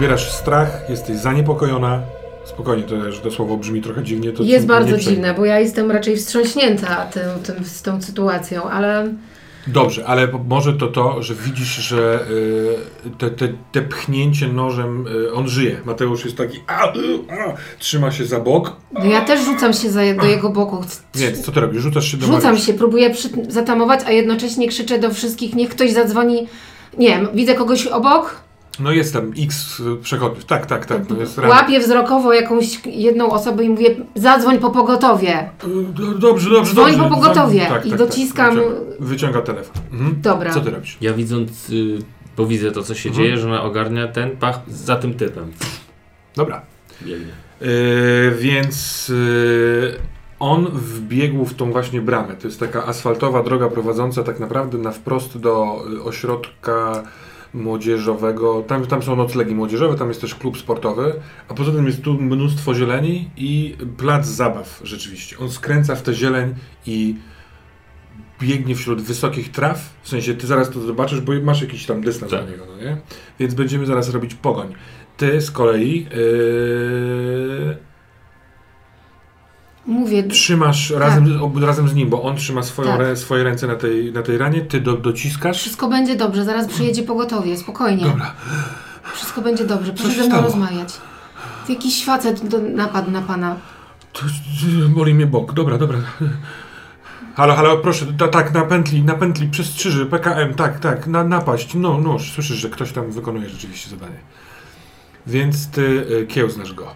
Więc wybierasz strach, jesteś zaniepokojona. Spokojnie, to też to słowo brzmi trochę dziwnie. To Jest bardzo dziwne, bo ja jestem raczej wstrząśnięta tym, tym, z tą sytuacją, ale Dobrze, ale może to to, że widzisz, że y, te, te, te pchnięcie nożem, y, on żyje. Mateusz jest taki, a, a, trzyma się za bok. no ja też rzucam się za, do jego boku. Więc co ty robisz? Rzucasz się do Rzucam Mariusz. się, próbuję przy, zatamować, a jednocześnie krzyczę do wszystkich, niech ktoś zadzwoni. Nie wiem, widzę kogoś obok, No jest tam x przechodniów. Tak, tak, tak. No jest łapię wzrokowo jakąś jedną osobę i mówię, zadzwoń po pogotowie. Y, do- Dobrze, dobrze, Dzwoń dobrze. po pogotowie Dzwoń- i dociskam- Wyciąga, wyciąga telefon. Mhm. Dobra. Co ty robisz? Ja widząc, y, bo widzę to, co się Mhm. dzieje, że ona ogarnia ten pach za tym typem. Dobra. Biegnie. Yy, więc yy, on wbiegł w tą właśnie bramę. To jest taka asfaltowa droga prowadząca tak naprawdę na wprost do y, ośrodka młodzieżowego. Tam, tam są noclegi młodzieżowe, tam jest też klub sportowy, a poza tym jest tu mnóstwo zieleni i plac zabaw rzeczywiście. On skręca w tę zieleń i biegnie wśród wysokich traw, w sensie ty zaraz to zobaczysz, bo masz jakiś tam dystans Tak. do niego, no nie? Więc będziemy zaraz robić pogoń. Ty z kolei yy, Mówię, trzymasz razem, ob, razem z nim, bo on trzyma swoją, Tak. rę, swoje ręce na tej, na tej ranie, ty do, dociskasz. wszystko będzie dobrze, zaraz przyjedzie pogotowie, spokojnie. Dobra, Wszystko będzie dobrze, proszę ze mną rozmawiać. Jakiś facet do, napadł na pana. to, boli mnie bok, dobra, dobra. Halo, halo, proszę, ta, tak, na pętli, na pętli, przez krzyży, PKM, tak, tak, na, napaść, no, nóż, słyszysz, że ktoś tam wykonuje rzeczywiście zadanie. Więc ty y, kiełznasz go.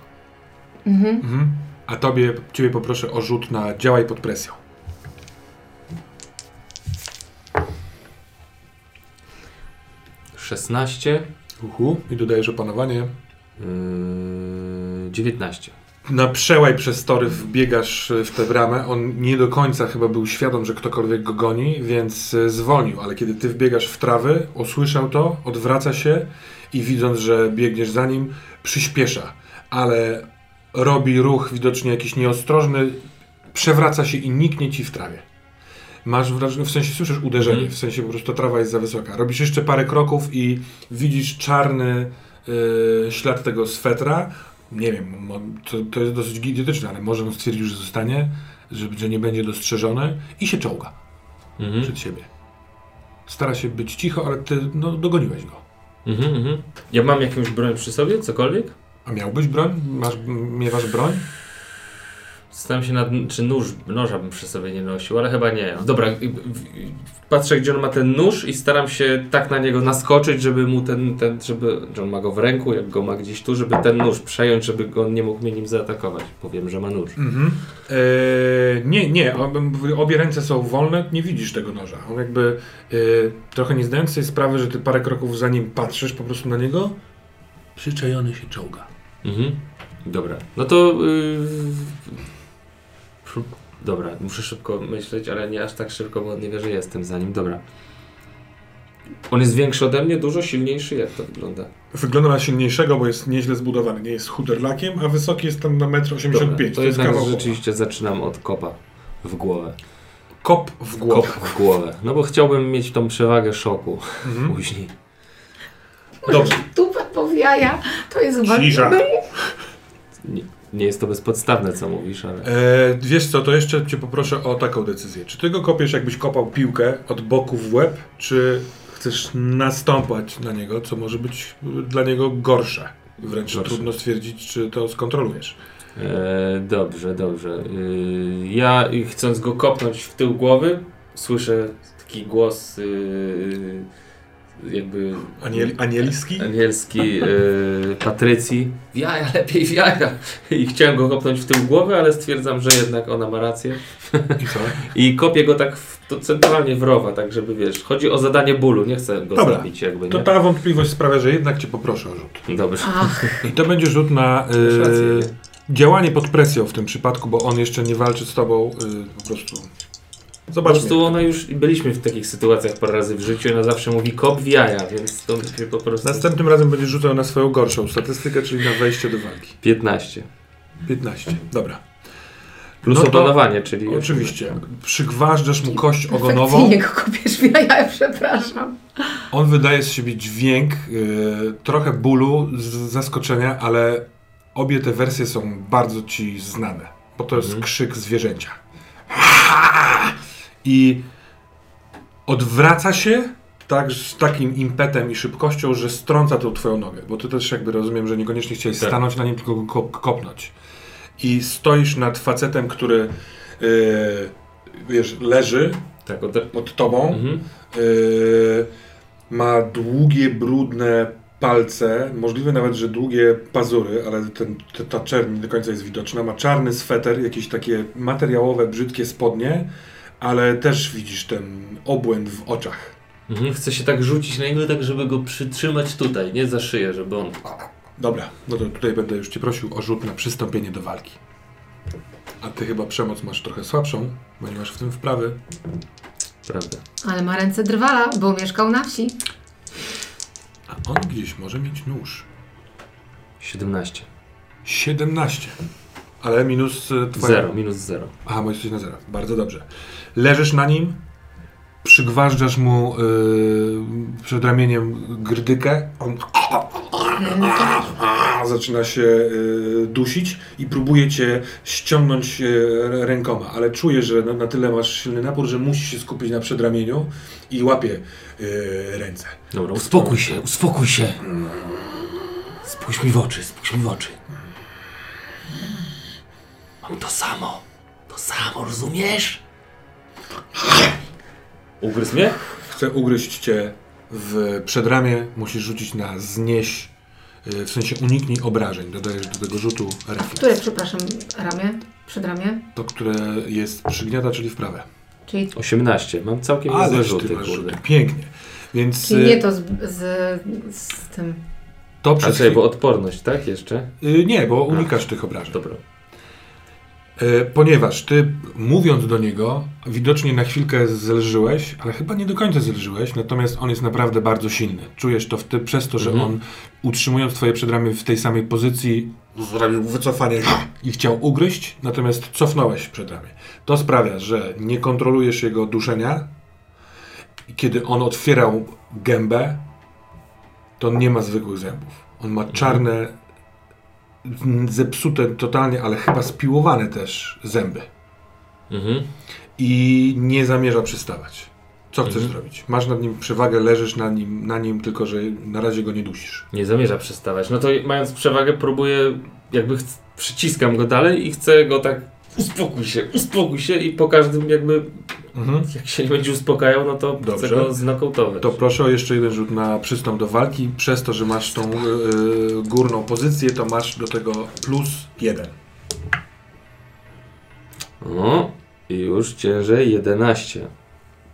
Mhm. Mhm. A tobie, ciebie poproszę o rzut na działaj pod presją. Szesnaście, Uhu. I dodajesz opanowanie. yy, dziewiętnaście. Na przełaj przez tory wbiegasz w tę bramę. On nie do końca chyba był świadom, że ktokolwiek go goni, więc e, zwolnił. Ale kiedy ty wbiegasz w trawy, usłyszał to, odwraca się i widząc, że biegniesz za nim, przyspiesza. Ale robi ruch widocznie jakiś nieostrożny, przewraca się i niknie ci w trawie. Masz wrażenie, w sensie słyszysz uderzenie, Mhm. w sensie po prostu trawa jest za wysoka. Robisz jeszcze parę kroków i widzisz czarny e, ślad tego swetra. Nie wiem, to, to jest dosyć idiotyczne, ale może on stwierdził, że zostanie, że, że nie będzie dostrzeżony i się czołga Mhm. przed siebie. Stara się być cicho, ale ty no, dogoniłeś go. Mhm, mhm. Ja mam jakąś broń przy sobie, cokolwiek? A miałbyś broń? Masz, miewasz broń? Zastanawiam się, nad, czy nóż, noża bym przy sobie nie nosił, ale chyba nie. Dobra, patrzę, gdzie on ma ten nóż i staram się tak na niego naskoczyć, żeby mu ten, ten żeby, że on ma go w ręku, jak go ma gdzieś tu, żeby ten nóż przejąć, żeby go on nie mógł mnie nim zaatakować. Powiem, że ma nóż. Mhm. Eee, nie, nie, obie ręce są wolne, nie widzisz tego noża. On jakby e, trochę nie zdając sobie sprawy, że ty parę kroków za nim patrzysz po prostu na niego, przyczajony się czołga. Mhm. Dobra, no to... Yy... Dobra, muszę szybko myśleć, ale nie aż tak szybko, bo on nie wie, że jestem za nim. Dobra. On jest większy ode mnie, dużo silniejszy? Jak to wygląda? Wygląda na silniejszego, bo jest nieźle zbudowany. Nie jest chuderlakiem, a wysoki jest tam na 1,85 m. Dobra, to jest jednak kawał rzeczywiście zaczynam od kopa w głowę. głowa. Kop w głowę. Kop w głowę. No bo chciałbym mieć tą przewagę szoku Mhm. później. Dobrze. Tupę po jaja, to jest. Cisza. Nie, nie jest to bezpodstawne, co mówisz, ale... E, wiesz co, to jeszcze cię poproszę o taką decyzję. Czy ty go kopiesz, jakbyś kopał piłkę od boku w łeb, czy chcesz nastąpać na niego, co może być dla niego gorsze? Wręcz Gorsze. trudno stwierdzić, czy to skontrolujesz. E, dobrze, dobrze. Y, ja chcąc go kopnąć w tył głowy, słyszę taki głos y, jakby Aniel, anielski? anielski y, Patrycji. W jaja, lepiej w jaja. I chciałem go kopnąć w tył głowy, ale stwierdzam, że jednak ona ma rację. I co? I kopię go tak w, to centralnie w rowa, tak żeby wiesz, chodzi o zadanie bólu, nie chcę go Dobra. zabić jakby, To nie? ta wątpliwość sprawia, że jednak cię poproszę o rzut. Dobrze. Ach, I to będzie rzut na y, nie? działanie pod presją w tym przypadku, bo on jeszcze nie walczy z tobą y, po prostu. Po Zobaczmy. prostu ona już, byliśmy w takich sytuacjach parę razy w życiu i ona zawsze mówi kop w jaja, więc to się po prostu... Następnym razem będziesz rzucał na swoją gorszą statystykę, czyli na wejście do walki. 15. 15. Dobra. Plus No to- opanowanie, czyli... Oczywiście. Przygważdżasz mu kość ogonową. Perfekcyjnie go kopiesz w jaja, przepraszam. On wydaje z siebie dźwięk, y, trochę bólu, z zaskoczenia, ale obie te wersje są bardzo ci znane, bo to jest Mhm. krzyk zwierzęcia. I odwraca się tak, z takim impetem i szybkością, że strąca tą twoją nogę, bo ty też jakby rozumiem, że niekoniecznie chciałeś Tak. stanąć na nim, tylko go kop- kopnąć. I stoisz nad facetem, który y, wiesz, leży Tak, od... pod tobą, Mhm. Yy, ma długie, brudne palce, możliwe nawet, że długie pazury, ale ten, ta- ta czerń nie do końca jest widoczna. Ma czarny sweter, jakieś takie materiałowe, brzydkie spodnie, ale też widzisz ten obłęd w oczach. Mhm. Chce się tak rzucić na niego, tak żeby go przytrzymać tutaj, nie za szyję, żeby on... Dobra, no to tutaj będę już Cię prosił o rzut na przystąpienie do walki. A Ty chyba przemoc masz trochę słabszą, bo nie masz w tym wprawy. Prawda. Ale ma ręce drwala, bo mieszkał na wsi. A on gdzieś może mieć nóż. 17. 17. Ale minus y, twoja... Zero, minus zero. Aha, bo jesteś na zero. Bardzo dobrze. Leżysz na nim, przygważdżasz mu yy, przed ramieniem grdykę, on zaczyna się yy, dusić i próbuje cię ściągnąć yy, rękoma, ale czuje, że na, na tyle masz silny napór, że musi się skupić na przedramieniu i łapie ręce. Dobra, Uspokój się, uspokój się. Spójrz mi w oczy, spójrz mi w oczy. Mam to samo. To samo, rozumiesz? Ugryzł mnie? Chce ugryźć cię w przedramię, musisz rzucić na znieś, yy, w sensie uniknij obrażeń. Dodajesz do tego rzutu refleks. Które, przepraszam, ramię? Przedramię? To, które jest przygniata, czyli w prawe. Czyli, 18. Mam całkiem niezłe Ale rzuty, ty masz kurde. rzuty. Pięknie. Więc czyli y, nie to z, z, z tym. to A przez czekaj, bo odporność, tak? Jeszcze? y, Nie, bo unikasz tych obrażeń. Dobra. Y, ponieważ ty, mówiąc do niego, widocznie na chwilkę zelżyłeś, ale chyba nie do końca zelżyłeś, natomiast on jest naprawdę bardzo silny. Czujesz to w ty, przez to, że Mhm. on, utrzymując twoje przedramię w tej samej pozycji, zrobił wycofanie i chciał ugryźć, natomiast cofnąłeś przedramię. To sprawia, że nie kontrolujesz jego duszenia i kiedy on otwierał gębę, to on nie ma zwykłych zębów. On ma czarne, m, zepsute totalnie, ale chyba spiłowane też zęby. Mhm. I nie zamierza przystawać. Co chcesz Mhm. zrobić? Masz nad nim przewagę, leżysz na nim, na nim, tylko że na razie go nie dusisz. Nie zamierza przestawać. No to mając przewagę, próbuję, jakby przyciskam go dalej i chcę go tak uspokój się, uspokój się i po każdym jakby, Mhm. jak się nie będzie uspokajał, no to Dobrze. chcę go znokautować. To proszę o jeszcze jeden rzut na przystąp do walki. Przez to, że masz tą y, górną pozycję, to masz do tego plus jeden. O, i już ciężej 11.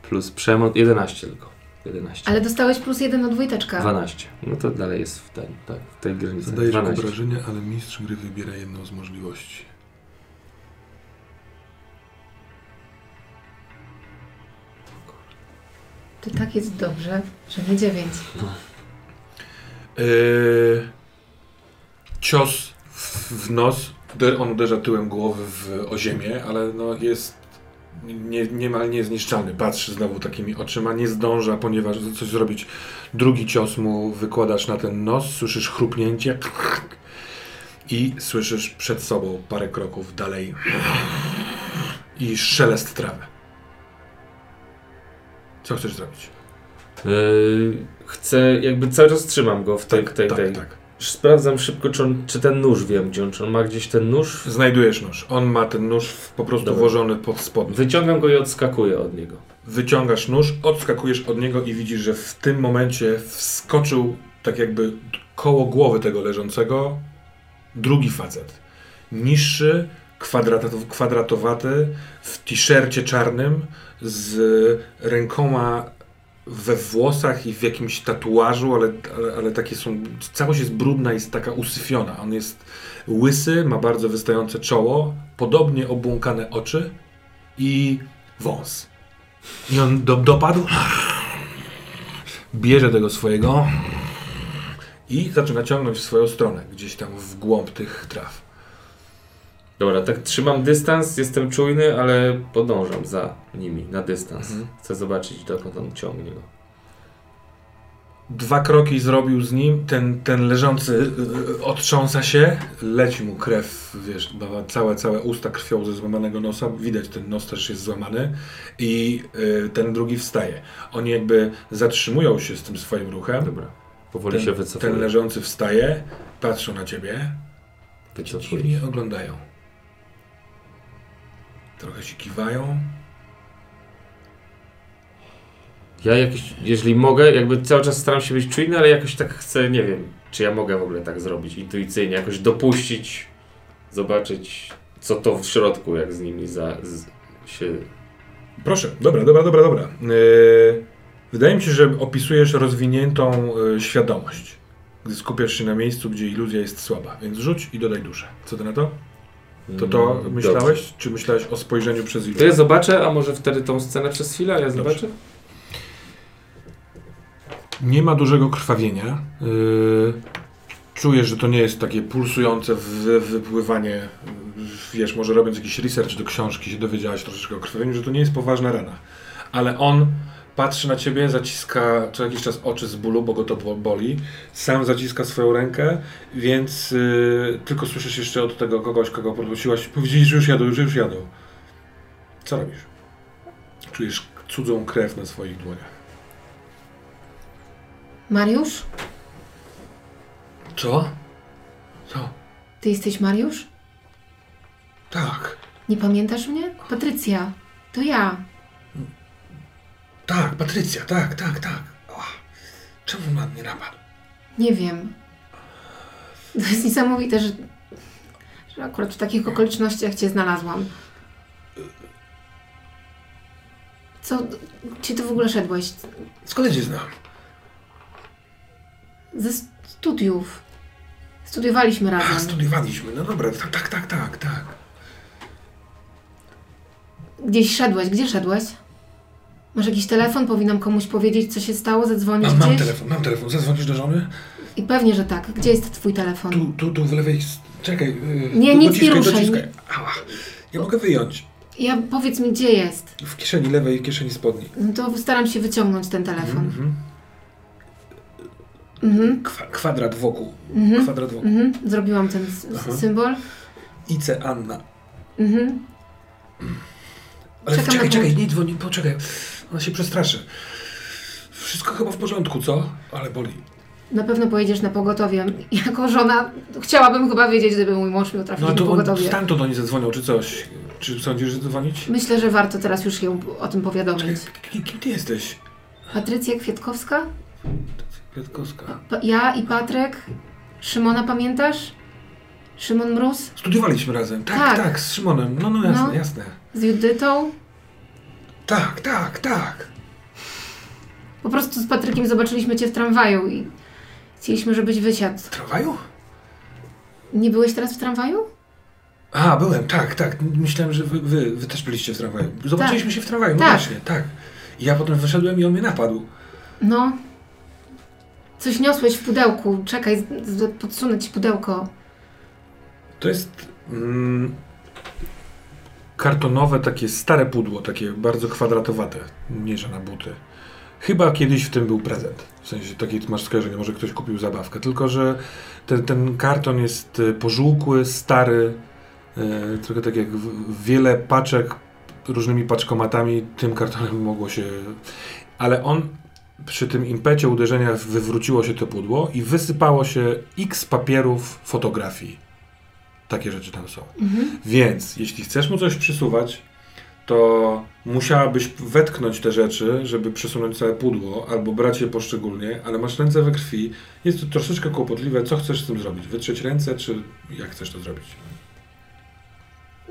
Plus przemoc 11 tylko. 11. Ale dostałeś plus jeden od Wojteczka. 12. No to dalej jest w, ten, tak, w tej granicy. Zadajesz 12. obrażenia, ale mistrz gry wybiera jedną z możliwości. To tak jest dobrze, że nie dziewięć. Yy, cios w, w nos. On uderza tyłem głowy w, o ziemię, ale no jest nie, niemal niezniszczalny. Patrzy znowu takimi oczyma, nie zdąża, ponieważ coś zrobić. Drugi cios mu wykładasz na ten nos, słyszysz chrupnięcie i słyszysz przed sobą parę kroków dalej i szelest trawy. Co chcesz zrobić? Yy, chcę, jakby cały czas trzymam go w tej, tej, tak, tej. tak. Sprawdzam szybko, czy, on, czy ten nóż wiem, gdzie on, czy on ma gdzieś ten nóż. Znajdujesz nóż. On ma ten nóż w- po prostu Dobra. włożony pod spodnie. Wyciągam go i odskakuję od niego. Wyciągasz nóż, odskakujesz od niego i widzisz, że w tym momencie wskoczył tak jakby koło głowy tego leżącego drugi facet. Niższy, kwadratow- kwadratowaty, w t-shircie czarnym, z rękoma we włosach i w jakimś tatuażu, ale, ale, ale takie są. Całość jest brudna jest taka usyfiona. On jest łysy, ma bardzo wystające czoło, podobnie obłąkane oczy i wąs. I on do, dopadł, bierze tego swojego i zaczyna ciągnąć w swoją stronę, gdzieś tam w głąb tych traw. Dobra, tak trzymam dystans, jestem czujny, ale podążam za nimi na dystans. Mhm. Chcę zobaczyć, dokąd on ciągnie go. Dwa kroki zrobił z nim, ten, ten leżący y, otrząsa się, leci mu krew, wiesz, całe, całe usta krwią ze złamanego nosa, widać ten nos też jest złamany i y, ten drugi wstaje. Oni jakby zatrzymują się z tym swoim ruchem, Dobra, powoli ten, się wycofuję. ten leżący wstaje, patrzą na ciebie, dziwnie oglądają. Trochę się kiwają. Ja jakoś, jeżeli mogę, jakby cały czas staram się być czujny, ale jakoś tak chcę, nie wiem, czy ja mogę w ogóle tak zrobić intuicyjnie, jakoś dopuścić, zobaczyć, co to w środku, jak z nimi za, z, się... Proszę, dobra, dobra, dobra, dobra. Yy, wydaje mi się, że opisujesz rozwiniętą yy, świadomość, gdy skupiasz się na miejscu, gdzie iluzja jest słaba. Więc rzuć i dodaj duszę. Co ty na to? To to Mm, myślałeś? dobrze. Czy myślałeś o spojrzeniu przez To ja zobaczę, a może wtedy tą scenę przez chwilę, a ja zobaczę? Nie ma dużego krwawienia. Yy, czujesz, że to nie jest takie pulsujące wy, wypływanie. yy, Wiesz, może robiąc jakiś research do książki się dowiedziałaś troszeczkę o krwawieniu, że to nie jest poważna rana. Ale on patrzy na ciebie, zaciska co jakiś czas oczy z bólu, bo go to bo- boli. Sam zaciska swoją rękę, więc yy, tylko słyszysz jeszcze od tego kogoś, kogo podnosiłaś. Powiedzieli, że już jadą, że już jadą. Co robisz? Czujesz cudzą krew na swoich dłoniach. Mariusz? Co? Co? Ty jesteś Mariusz? Tak, Nie pamiętasz mnie? Patrycja. To ja. Tak, Patrycja, tak, tak, tak. O, czemu na mnie napadł? Nie wiem. To jest niesamowite, że, że akurat w takich okolicznościach cię znalazłam. Co? Gdzie ty w ogóle szedłeś? Skąd cię znam? Ze studiów. Studiowaliśmy A, razem. studiowaliśmy, no dobra, tak, tak, tak, tak, tak. Gdzieś szedłeś. Gdzie szedłeś? Masz jakiś telefon? Powinnam komuś powiedzieć, co się stało? Zadzwonić Mam, mam gdzieś? telefon, mam telefon, zadzwonisz do żony? I pewnie, że tak. Gdzie jest twój telefon? Tu, tu, tu w lewej, czekaj. Yy, Nie, nic nie ruszaj. dociskaj. Ała, ja mogę wyjąć. Ja powiedz mi, gdzie jest. W kieszeni lewej, kieszeni spodni. No to staram się wyciągnąć ten telefon. Mhm. Mhm. Kwa, kwadrat wokół, Mhm. kwadrat wokół. Mhm. Zrobiłam ten Aha. symbol. IC Anna. Mhm. Ale Czekam czekaj, na czekaj, nie dzwoni, poczekaj. Ona się przestraszy. Wszystko chyba w porządku, co? Ale boli. Na pewno pojedziesz na pogotowie. Jako żona chciałabym chyba wiedzieć, gdyby mój mąż miał trafić No na to on pogotowie. stamtąd oni zadzwonią, czy coś. Czy sądzisz, że dzwonić? Myślę, że warto teraz już ją o tym Czekaj, powiadomić. kim, kim ty jesteś? Patrycja Kwiatkowska? Kwiatkowska. Pa- ja i Patryk? Szymona pamiętasz? Szymon Mróz? Studiowaliśmy razem. Tak, Tak. tak, z Szymonem. No, no jasne, No. jasne. Z Judytą? Tak, tak, tak. Po prostu z Patrykiem zobaczyliśmy Cię w tramwaju i chcieliśmy, żebyś wysiadł. W tramwaju? Nie byłeś teraz w tramwaju? A, byłem, tak, tak. Myślałem, że wy, wy, wy też byliście w tramwaju. Zobaczyliśmy się w tramwaju, no Tak. właśnie, tak. I ja potem wyszedłem i on mnie napadł. No. Coś niosłeś w pudełku. Czekaj, podsunę Ci pudełko. To jest mm, kartonowe, takie stare pudło, takie bardzo kwadratowate, mniejsze na buty. Chyba kiedyś w tym był prezent. W sensie takie masz skojarzenie, może ktoś kupił zabawkę. Tylko, że ten, ten karton jest y, pożółkły, stary, y, trochę tak jak wiele paczek różnymi paczkomatami tym kartonem mogło się... Ale on przy tym impecie uderzenia wywróciło się to pudło i wysypało się x papierów fotografii. Takie rzeczy tam są. Mhm. Więc jeśli chcesz mu coś przysuwać, to musiałabyś wetknąć te rzeczy, żeby przesunąć całe pudło, albo brać je poszczególnie, ale masz ręce we krwi. Jest to troszeczkę kłopotliwe. Co chcesz z tym zrobić? Wytrzeć ręce, czy jak chcesz to zrobić?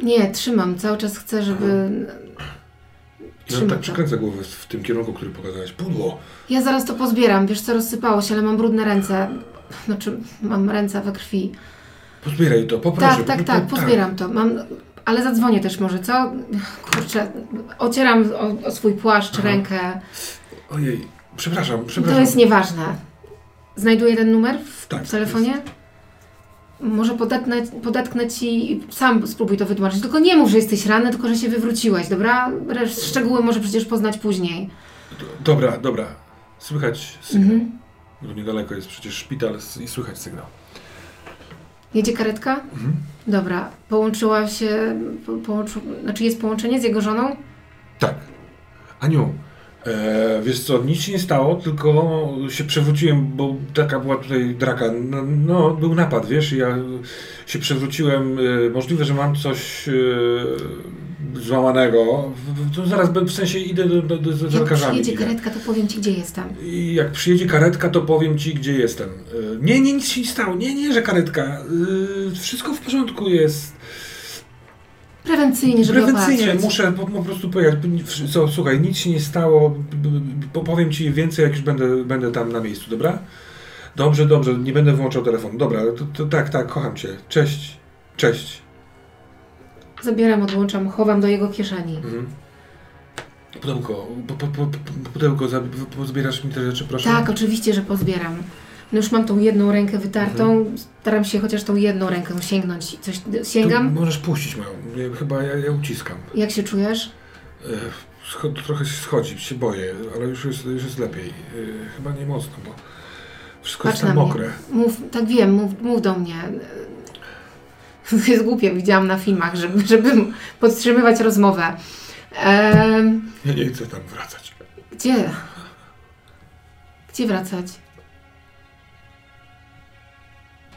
Nie, trzymam. Cały czas chcę, żeby... Trzymam tak to. przekręca głowę w tym kierunku, który pokazałeś. Pudło! Ja zaraz to pozbieram. Wiesz co, rozsypało się, ale mam brudne ręce. Znaczy, mam ręce we krwi. Pozbieraj to, poproszę. Tak, tak, tak, po- pozbieram to. Mam... Ale zadzwonię też może, co? Kurczę, ocieram o, o swój płaszcz Aha. rękę. Ojej, przepraszam, przepraszam. To jest nieważne. Znajduję ten numer w, Tak, w telefonie? Może podetnę, podetknę ci i sam spróbuj to wytłumaczyć. Tylko nie mów, że jesteś ranny, tylko że się wywróciłeś, dobra? Reszt- Szczegóły może przecież poznać później. Dobra, dobra. Słychać sygnał. Mhm. Niedaleko jest przecież szpital i słychać sygnał. Jedzie karetka? Mhm. Dobra. Połączyła się, po, połączy, znaczy jest połączenie z jego żoną? Tak. Aniu, e, wiesz co, nic się nie stało, tylko się przewróciłem, bo taka była tutaj draka. No, no był napad, wiesz, ja się przewróciłem. E, możliwe, że mam coś e, złamanego. To zaraz, w sensie idę do, do, do, z Jak przyjedzie idę. karetka, to powiem ci, gdzie jestem. I jak przyjedzie karetka, to powiem ci, gdzie jestem. E, Nie, nie, nic się nie stało. Nie, nie, że karetka. E, Wszystko w porządku jest. Prewencyjnie, żeby Prewencyjnie opatrzyć. muszę po, po prostu pojechać. Co, słuchaj, nic się nie stało. Powiem ci więcej, jak już będę, będę tam na miejscu, dobra? Dobrze, dobrze, nie będę włączał telefonu. Dobra, to, to tak, tak, kocham cię. Cześć, cześć. Zabieram, odłączam, chowam do jego kieszeni. Mhm. Pudełko, po, po, po, pudełko, pozbierasz mi te rzeczy, proszę? Tak, oczywiście, że pozbieram. No już mam tą jedną rękę wytartą. Mhm. Staram się chociaż tą jedną rękę sięgnąć. Coś sięgam? możesz puścić moją. Ja, chyba ja, ja uciskam. Jak się czujesz? E, Scho- trochę się schodzi, się boję, ale już jest, już jest lepiej. E, Chyba nie mocno, bo wszystko Patrz jest tam mnie. mokre. Mów, tak wiem, mów, mów do mnie. To jest głupie, widziałam na filmach, żeby, żeby podtrzymywać rozmowę. Ja nie chcę tam wracać. gdzie? Gdzie wracać?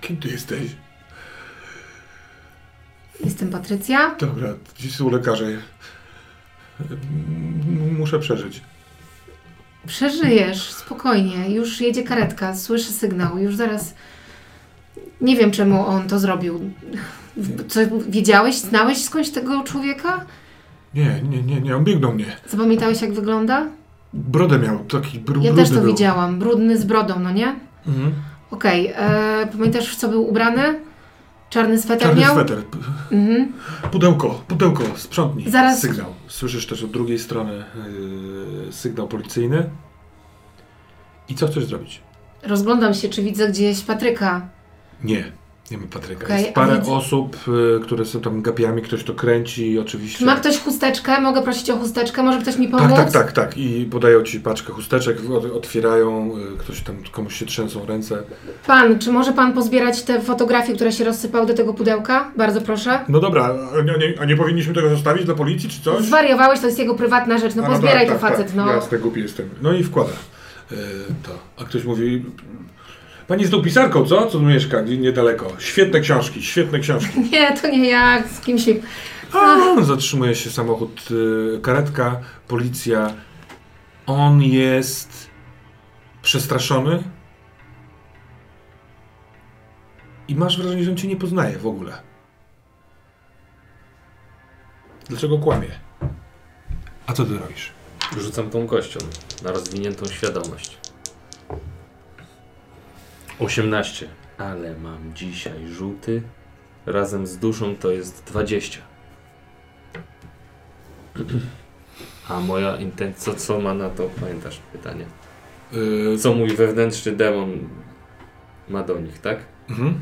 Kim ty jesteś? Jestem Patrycja. Dobra, dziś są lekarze. M- Muszę przeżyć. Przeżyjesz, spokojnie. Już jedzie karetka, słyszę sygnał. Już zaraz. Nie wiem, czemu on to zrobił. Co, wiedziałeś, znałeś skądś tego człowieka? Nie, nie, nie, nie, on biegnął mnie. Zapamiętałeś, jak wygląda? Brodę miał, taki br Ja brudny też to był. widziałam. Brudny z brodą, no nie? Mhm. Okej, e, pamiętasz w co był ubrany? Czarny sweter Czarny miał? sweter. Mhm. Pudełko, pudełko, sprzątnij. Zaraz- Sygnał. Słyszysz też od drugiej strony yy, sygnał policyjny. I co chcesz zrobić? Rozglądam się, czy widzę gdzieś Patryka. Nie, nie ma Patryka. Okej, Jest a parę widzę- osób, y, które są tam gapiami, ktoś to kręci, oczywiście. Czy ma ktoś chusteczkę? Mogę prosić o chusteczkę? Może ktoś mi pomóc? Tak, tak, tak, tak. I podają ci paczkę chusteczek, od- otwierają, y, ktoś tam, komuś się trzęsą ręce. Pan, czy może pan pozbierać te fotografie, które się rozsypały do tego pudełka? Bardzo proszę. No dobra, a nie, a nie powinniśmy tego zostawić dla policji czy coś? Zwariowałeś, to jest jego prywatna rzecz. No A, pozbieraj tak, to tak, facet, tak. no. Jasne, głupi jestem. No i wkłada y, to. A ktoś mówi, pani jest tą pisarką, co? Co tu mieszka, niedaleko. Świetne książki, świetne książki. Nie, to nie ja, z kimś. A, zatrzymuje się samochód, y, karetka, policja. On jest przestraszony. I masz wrażenie, że on cię nie poznaje w ogóle. Dlaczego kłamie? A co ty robisz? Rzucam tą kością na rozwiniętą świadomość. 18. Ale mam dzisiaj rzuty. Razem z duszą to jest 20. A moja intencja, co, co ma na to, pamiętasz pytanie? Yy, Co mój wewnętrzny demon ma do nich, tak? mhm.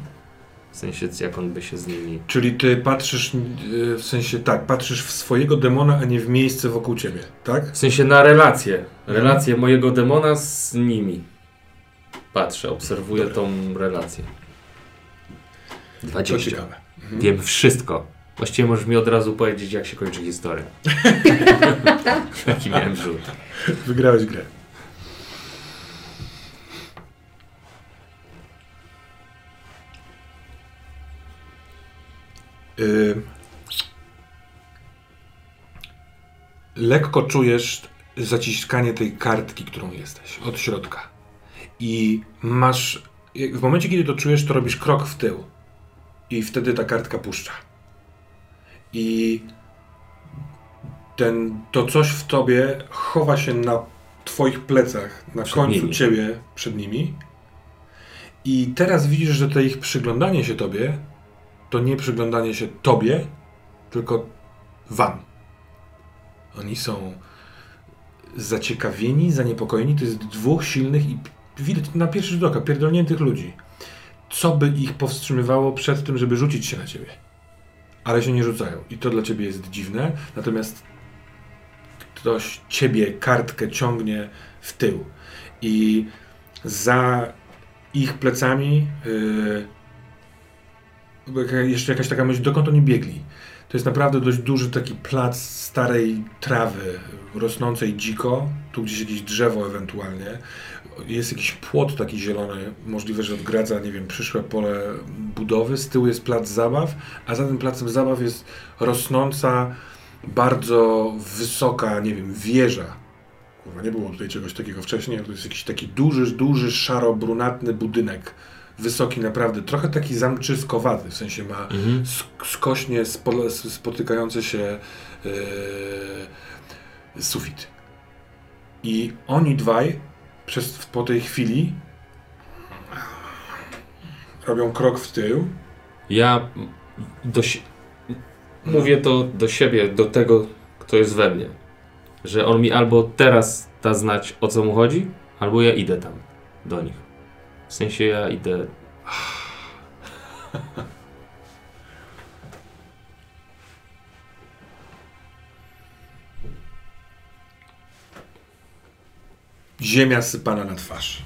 W sensie, jak on by się z nimi... Czyli ty patrzysz, yy, w sensie tak, patrzysz w swojego demona, a nie w miejsce wokół ciebie, tak? W sensie na relacje. Relacje mojego demona z nimi. Patrzę, obserwuję Dobra. tą relację. To 20. ciekawe. Mhm. Wiem wszystko. Właściwie możesz mi od razu powiedzieć, jak się kończy historia. Jaki miałem rzut. Wygrałeś grę. Yy, lekko czujesz zaciskanie tej kartki, którą jesteś, od środka. I masz. W momencie, kiedy to czujesz, to robisz krok w tył. I wtedy ta kartka puszcza. I ten, to coś w tobie chowa się na twoich plecach, na Przed końcu nimi. ciebie, przed nimi. I teraz widzisz, że to ich przyglądanie się tobie to nie przyglądanie się tobie, tylko wam. Oni są zaciekawieni, zaniepokojeni. To jest dwóch silnych i widać na pierwszy rzut oka pierdolniętych ludzi. co by ich powstrzymywało przed tym, żeby rzucić się na ciebie. Ale się nie rzucają. I to dla ciebie jest dziwne. Natomiast ktoś ciebie kartkę ciągnie w tył. I za ich plecami yy, jeszcze jakaś taka myśl, dokąd oni biegli. To jest naprawdę dość duży taki plac starej trawy, rosnącej dziko, tu gdzieś jakieś drzewo ewentualnie. Jest jakiś płot taki zielony, możliwe, że odgradza, nie wiem, przyszłe pole budowy. Z tyłu jest plac zabaw, a za tym placem zabaw jest rosnąca, bardzo wysoka, nie wiem, wieża. Kurwa, nie było tutaj czegoś takiego wcześniej. To jest jakiś taki duży, duży, szaro-brunatny budynek. Wysoki naprawdę, trochę taki zamczyskowaty, w sensie ma Mhm. sk- skośnie spo, spotykający się e, sufit. I oni dwaj przez, po tej chwili robią krok w tył. Ja do, mówię to do siebie, do tego, kto jest we mnie. Że on mi albo teraz da znać, o co mu chodzi, albo ja idę tam do nich. W sensie ja idę. Ziemia sypana na twarz.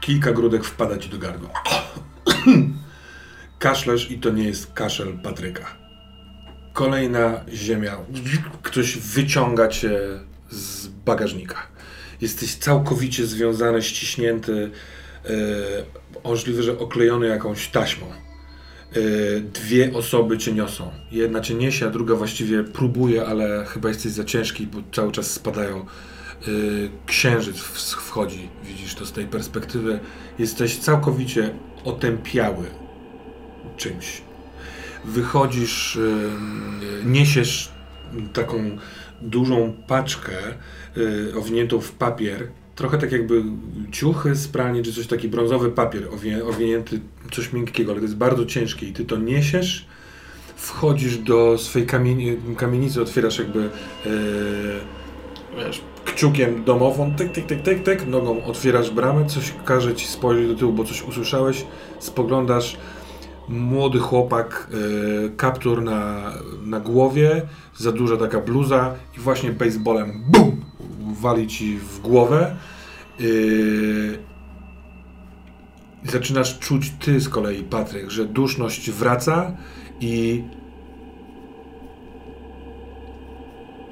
Kilka grudek wpada ci do gardła. Kaszlesz i to nie jest kaszel Patryka. Kolejna ziemia. Ktoś wyciąga cię z bagażnika. Jesteś całkowicie związany, ściśnięty, e, możliwe, że oklejony jakąś taśmą. E, dwie osoby cię niosą. Jedna cię niesie, a druga właściwie próbuje, ale chyba jesteś za ciężki, bo cały czas spadają. Y, księżyc wchodzi, widzisz to z tej perspektywy. Jesteś całkowicie otępiały czymś. Wychodzisz, y, niesiesz taką dużą paczkę y, owiniętą w papier, trochę tak jakby ciuchy z pralni, czy coś taki brązowy papier owinięty, coś miękkiego, ale to jest bardzo ciężkie i ty to niesiesz, wchodzisz do swojej kamieni, kamienicy, otwierasz jakby y, wiesz, kciukiem domową, tyk, tyk, tyk, tyk, tyk, nogą otwierasz bramę, coś każe ci spojrzeć do tyłu, bo coś usłyszałeś, spoglądasz, młody chłopak, y, kaptur na, na głowie, za duża taka bluza i właśnie baseballem BUM! wali ci w głowę. Y, i zaczynasz czuć ty z kolei, Patryk, że duszność wraca i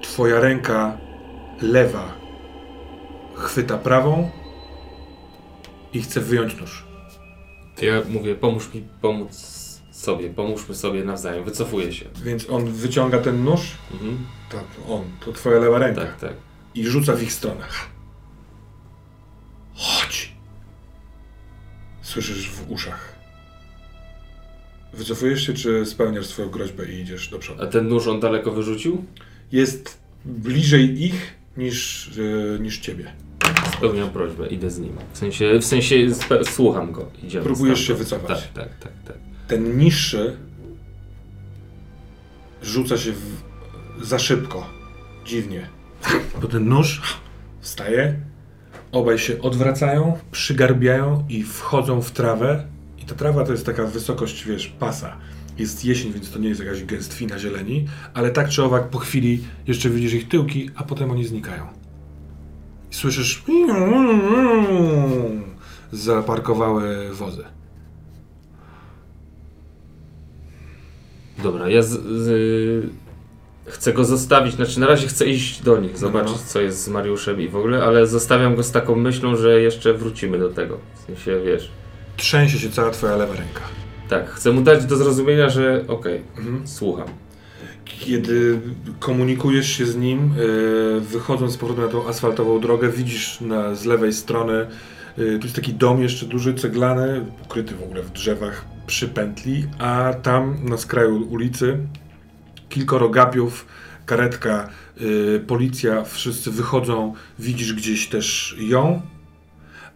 twoja ręka lewa chwyta prawą i chce wyjąć nóż. Ja mówię, pomóż mi pomóc sobie, pomóżmy sobie nawzajem. Wycofuję się. Więc on wyciąga ten nóż, Mhm. tak, on, to twoja lewa ręka, Tak, tak. i rzuca w ich stronę. Chodź! Słyszysz w uszach. Wycofujesz się, czy spełniasz swoją groźbę i idziesz do przodu? A ten nóż on daleko wyrzucił? Jest bliżej ich niż, e, niż ciebie. Spełniam prośbę, idę z nim. W sensie, w sensie słucham go. Idziemy Próbujesz się wycofać. Tak, tak, tak, tak. Ten niższy rzuca się w, za szybko. Dziwnie. Bo ten nóż wstaje, obaj się odwracają, przygarbiają i wchodzą w trawę. I ta trawa to jest taka wysokość, wiesz, pasa. Jest jesień, więc to nie jest jakaś gęstwina zieleni, ale tak czy owak po chwili jeszcze widzisz ich tyłki, a potem oni znikają. Słyszysz zaparkowały wozy. Dobra, ja z, z, chcę go zostawić, znaczy na razie chcę iść do nich, zobaczyć No. co jest z Mariuszem i w ogóle, ale zostawiam go z taką myślą, że jeszcze wrócimy do tego. W sensie, wiesz, Trzęsie się cała twoja lewa ręka. tak, chcę mu dać do zrozumienia, że okej, Mhm. słucham. Kiedy komunikujesz się z nim, e, wychodząc z powrotem na tą asfaltową drogę, widzisz na, z lewej strony, e, tu jest taki dom jeszcze duży, ceglany, ukryty w ogóle w drzewach przy pętli, a tam na skraju ulicy kilkoro gapiów, karetka, e, policja, wszyscy wychodzą, widzisz gdzieś też ją,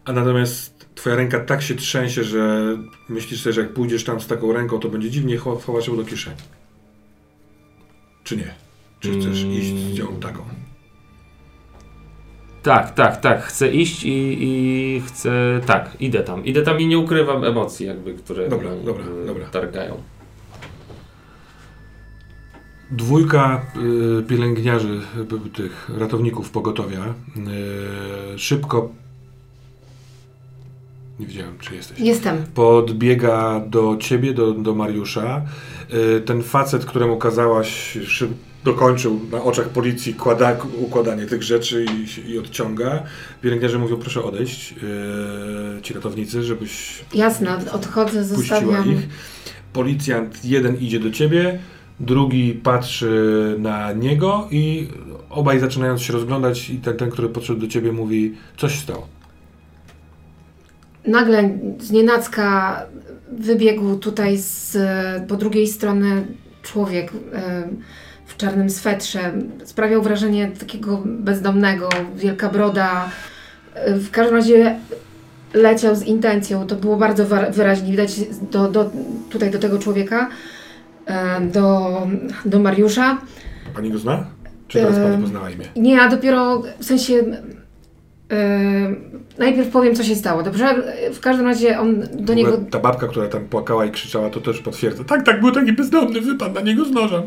a natomiast twoja ręka tak się trzęsie, że myślisz sobie, że jak pójdziesz tam z taką ręką, to będzie dziwnie, cho- chowasz ją do kieszeni. Czy nie? Czy chcesz Mm. iść z nią taką? Tak, tak, tak. Chcę iść i, i chcę. Tak, idę tam. Idę tam i nie ukrywam emocji, jakby, które Dobra, mnie, dobra, y, dobra. targają. Dwójka y, pielęgniarzy, y, tych ratowników pogotowia, y, szybko. Nie wiedziałem, czy jesteś. Jestem. Podbiega do ciebie, do, do Mariusza. Y, ten facet, któremu kazałaś, dokończył na oczach policji kłada, układanie tych rzeczy i, i odciąga. Pielęgniarze mówią, proszę odejść, y, ci ratownicy, żebyś Jasne, odchodzę, zostawiam. ich. Policjant jeden idzie do ciebie, drugi patrzy na niego i obaj zaczynają się rozglądać i ten, ten który podszedł do ciebie mówi, coś stało. Nagle z nienacka wybiegł tutaj z po drugiej strony człowiek w czarnym swetrze. Sprawiał wrażenie takiego bezdomnego, wielka broda. W każdym razie leciał z intencją. To było bardzo wyraźnie widać do, do, tutaj do tego człowieka, do, do Mariusza. Pani go zna? Czy teraz pani poznała imię? Nie, a dopiero w sensie. E, najpierw powiem, co się stało. Dobrze? W każdym razie on do niego. Ta babka, która tam płakała i krzyczała, to też potwierdza. Tak, tak, był taki bezdomny, wypadł na niego z nożem.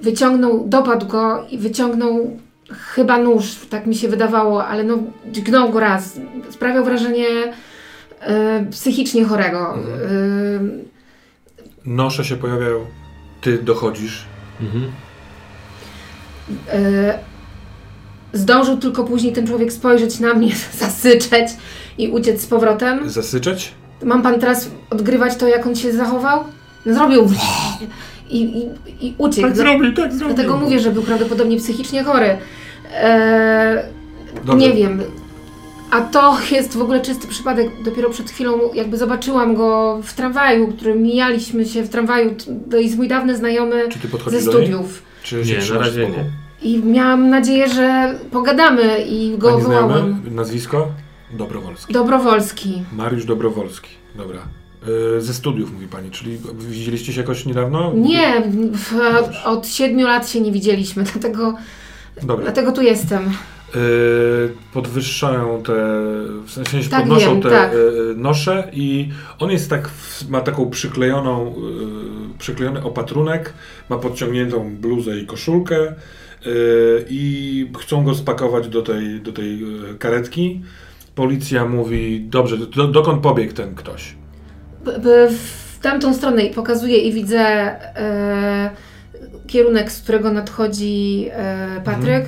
wyciągnął, dopadł go i wyciągnął chyba nóż, tak mi się wydawało, ale no dźgnął go raz. Sprawiał wrażenie e, psychicznie chorego. Mhm. Nosze się pojawiają, ty dochodzisz. Mhm. E, zdążył tylko później ten człowiek spojrzeć na mnie, zasyczeć i uciec z powrotem. Zasyczeć? Mam pan teraz odgrywać to, jak on się zachował? No, zrobił i, i, i uciekł. Tak zrobił, tak zrobił. Dlatego mówię, że był prawdopodobnie psychicznie chory. Eee, nie wiem. A to jest w ogóle czysty przypadek. Dopiero przed chwilą jakby zobaczyłam go w tramwaju, którym mijaliśmy się w tramwaju. To jest mój dawny znajomy Czy ty ze podchodzisz do niej? studiów. Czy Nie, na razie nie. I miałam nadzieję, że pogadamy i go Pani wołałem. Nazwisko? Dobrowolski. Dobrowolski. Mariusz Dobrowolski. Dobra. E, ze studiów mówi pani, czyli widzieliście się jakoś niedawno? Nie, w, od siedmiu lat się nie widzieliśmy, dlatego, Dobra. dlatego tu jestem. E, podwyższają te, w sensie Tak, podnoszą wiem, te tak. e, nosze i on jest tak, w- ma taką przyklejoną, e, przyklejony opatrunek, ma podciągniętą bluzę i koszulkę i chcą go spakować do tej, do tej e, karetki. Policja mówi, dobrze, do, dokąd pobiegł ten ktoś? W tamtą stronę i pokazuję i widzę e, kierunek, z którego nadchodzi e, Patryk.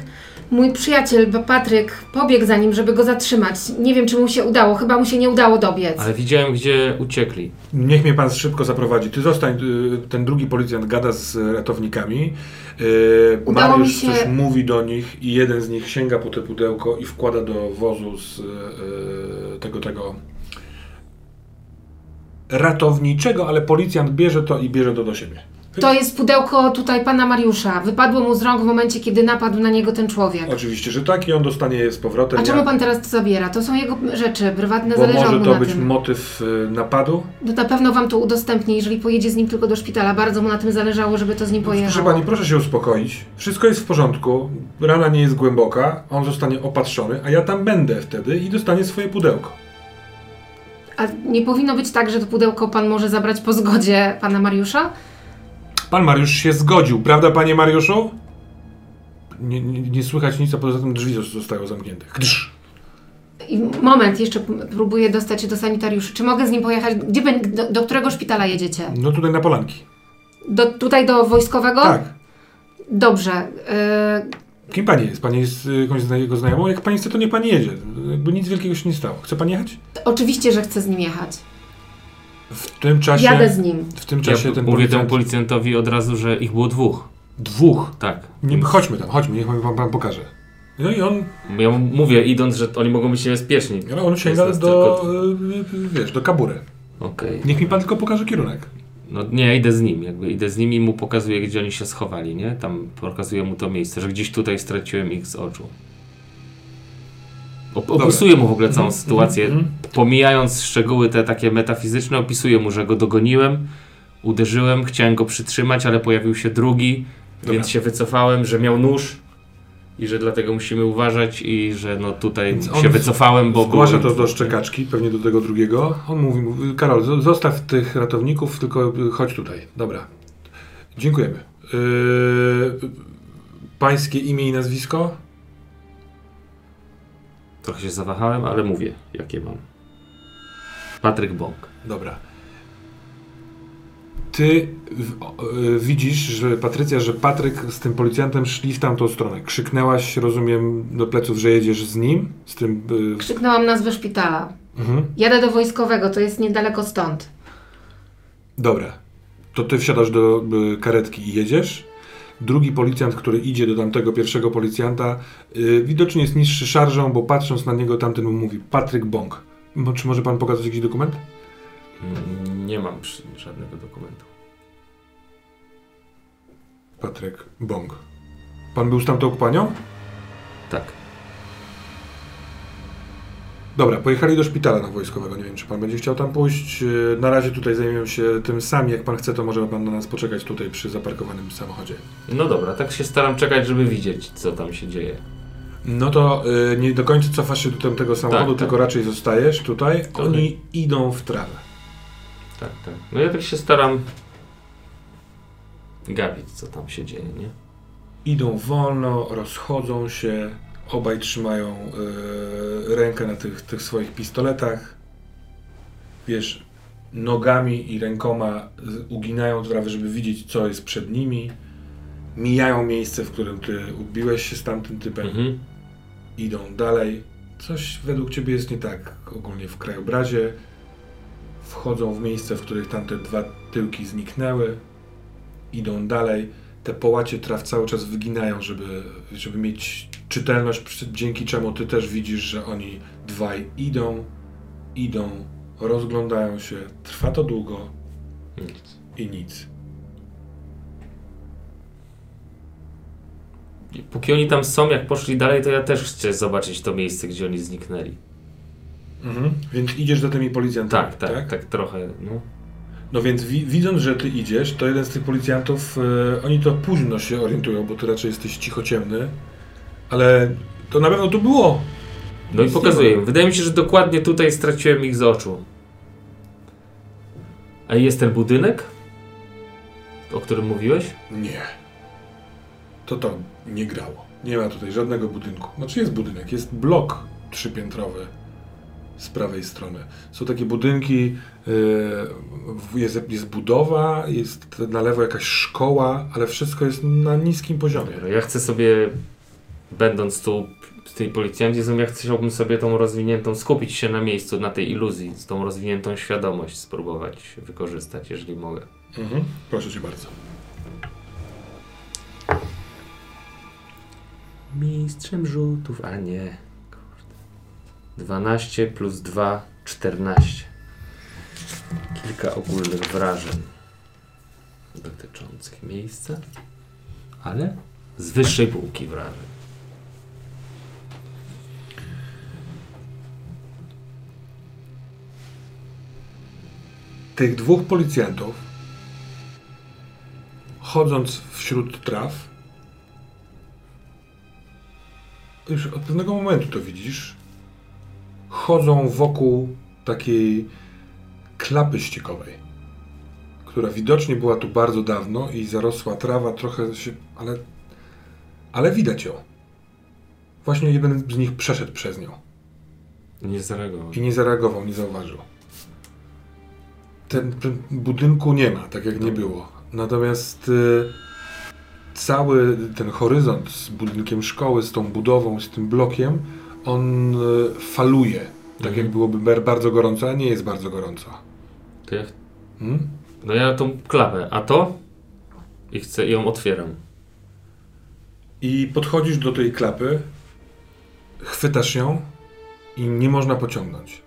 Mój przyjaciel Patryk pobiegł za nim, żeby go zatrzymać. Nie wiem, czy mu się udało. Chyba mu się nie udało dobiec. Ale widziałem, gdzie uciekli. Niech mnie pan szybko zaprowadzi. Ty zostań, y, ten drugi policjant gada z ratownikami. Y, Udało Mariusz mi się- coś mówi do nich i jeden z nich sięga po te pudełko i wkłada do wozu z y, tego, tego ratowniczego, ale policjant bierze to i bierze to do siebie. To jest pudełko tutaj pana Mariusza. Wypadło mu z rąk w momencie, kiedy napadł na niego ten człowiek. Oczywiście, że tak i on dostanie je z powrotem. A czemu pan teraz to zabiera? To są jego rzeczy, prywatne, Bo zależało może mu to na być tym. motyw y, napadu. No na pewno wam to udostępnię, jeżeli pojedzie z nim tylko do szpitala. Bardzo mu na tym zależało, żeby to z nim Proszę pojechało. pani, proszę się uspokoić. Wszystko jest w porządku. Rana nie jest głęboka. On zostanie opatrzony, a ja tam będę wtedy i dostanie swoje pudełko. A nie powinno być tak, że to pudełko pan może zabrać po zgodzie pana Mariusza? Pan Mariusz się zgodził, prawda, panie Mariuszu? Nie, nie, nie słychać nic, a poza tym drzwi zos- zostają zamknięte. Gdyż. I moment, jeszcze próbuję dostać się do sanitariuszy. Czy mogę z nim pojechać? Gdzie, do, do którego szpitala jedziecie? No tutaj na polanki. Do, tutaj do wojskowego? Tak. Dobrze. y, Kim pani jest? Pani jest y, jakąś jego znajomą? Jak pani chce, to nie pani jedzie. Jakby nic wielkiego się nie stało. Chce pani jechać? oczywiście, że chcę z nim jechać. W tym czasie... Jadę z nim. W tym Ja czasie ten mówię temu policjant... policjantowi od razu, że ich było dwóch. Dwóch. Tak. Nie, chodźmy tam, chodźmy, niech pan, pan pokaże. No i on, Ja mówię idąc, że oni mogą być niebezpieczni. no on sięga do, tylko- y, wiesz, do kabury. Okej. Niech mi pan tylko pokaże kierunek. No nie, idę z nim, jakby idę z nim i mu pokazuję, gdzie oni się schowali, nie? Tam pokazuję mu to miejsce, że gdzieś tutaj straciłem ich z oczu. Op- opisuję mu w ogóle całą sytuację, mhm. pomijając szczegóły te takie metafizyczne, opisuję mu, że go dogoniłem, uderzyłem, chciałem go przytrzymać, ale pojawił się drugi, Dobra. więc się wycofałem, że miał nóż i że dlatego musimy uważać i że no tutaj się wycofałem, bo... Zgłasza to do szczekaczki, pewnie do tego drugiego. On mówi, mówi Karol, zo- zostaw tych ratowników, tylko y, chodź tutaj. Dobra. Dziękujemy. Yy, pańskie imię i nazwisko? Trochę się zawahałem, ale mówię, jakie mam. Patryk Bąk. Dobra. Ty w, o, y, widzisz, że Patrycja, że Patryk z tym policjantem szli w tamtą stronę. Krzyknęłaś, rozumiem, do pleców, że jedziesz z nim? Z tym... Y, Krzyknęłam nazwę szpitala. mhm. Jadę do wojskowego, to jest niedaleko stąd. Dobra. To ty wsiadasz do y, karetki i jedziesz. Drugi policjant, który idzie do tamtego pierwszego policjanta, y, widocznie jest niższy szarżą, bo patrząc na niego tamten mu mówi Patryk Bąk. Mo- Czy może pan pokazać jakiś dokument? Mm, Nie mam przy- żadnego dokumentu. Patryk Bąk. Pan był z tamtą panią? Tak. Dobra, pojechali do szpitala na wojskowego. Nie wiem, czy pan będzie chciał tam pójść. Y, Na razie tutaj zajmiemy się tym sami. Jak pan chce, to może pan na nas poczekać tutaj przy zaparkowanym samochodzie. No dobra, tak się staram czekać, żeby widzieć, co tam się dzieje. No to y, nie do końca cofasz się do tamtego samochodu, tak. tylko raczej zostajesz tutaj. To Oni idą w trawę. Tak, tak. No ja tak się staram gapić, co tam się dzieje, nie? Idą wolno, rozchodzą się, obaj trzymają y, rękę na tych, tych swoich pistoletach. Wiesz, nogami i rękoma z- uginają trawę, żeby widzieć, co jest przed nimi. Mijają miejsce, w którym ty ubiłeś się z tamtym typem. Mhm. Idą dalej. Coś według ciebie jest nie tak ogólnie w krajobrazie. Wchodzą w miejsce, w których tamte dwa tyłki zniknęły. Idą dalej. Te połacie traw cały czas wyginają, żeby, żeby mieć czytelność, dzięki czemu ty też widzisz, że oni dwaj idą, idą, rozglądają się. Trwa to długo Nic. i nic. I póki oni tam są, jak poszli dalej, to ja też chcę zobaczyć to miejsce, gdzie oni zniknęli. Mhm. Więc idziesz za tymi policjantami, Tak, tak, tak, trochę, no. No więc wi- widząc, że ty idziesz, to jeden z tych policjantów, e, oni to późno się orientują, bo ty raczej jesteś cichociemny, ale to na pewno tu było. No i Nic nie pokazuję. Wydaje mi się, że dokładnie tutaj straciłem ich z oczu. A jest ten budynek? O którym mówiłeś? Nie. To to nie grało. Nie ma tutaj żadnego budynku. Znaczy jest budynek, jest blok trzypiętrowy z prawej strony. Są takie budynki, w- jest, jest budowa, jest na lewo jakaś szkoła, ale wszystko jest na niskim poziomie. Dobra, Ja chcę sobie, będąc tu z tej policjanci, ja chciałbym sobie tą rozwiniętą, skupić się na miejscu, na tej iluzji, z tą rozwiniętą świadomość spróbować wykorzystać, jeżeli mogę. Mhm. Proszę cię bardzo. Mistrzem rzutów, a nie. Kurde. 12 plus 2, 14. Kilka ogólnych wrażeń dotyczących miejsca, ale z wyższej półki wrażeń. Tych dwóch policjantów, chodząc wśród traw, już od pewnego momentu to widzisz, chodzą wokół takiej klapy ściekowej, która widocznie była tu bardzo dawno i zarosła trawa trochę się, ale, ale widać ją. Właśnie jeden z nich przeszedł przez nią. Nie zareagował. I nie zareagował, nie zauważył. Ten, ten budynku nie ma, tak jak nie było. Natomiast y, cały ten horyzont z budynkiem szkoły, z tą budową, z tym blokiem, on y, faluje. Tak Mhm. jak byłoby bardzo gorąco, a nie jest bardzo gorąco. To Hmm? no ja tą klapę, a to? I chcę, ją otwieram. I podchodzisz do tej klapy, chwytasz ją i nie można pociągnąć.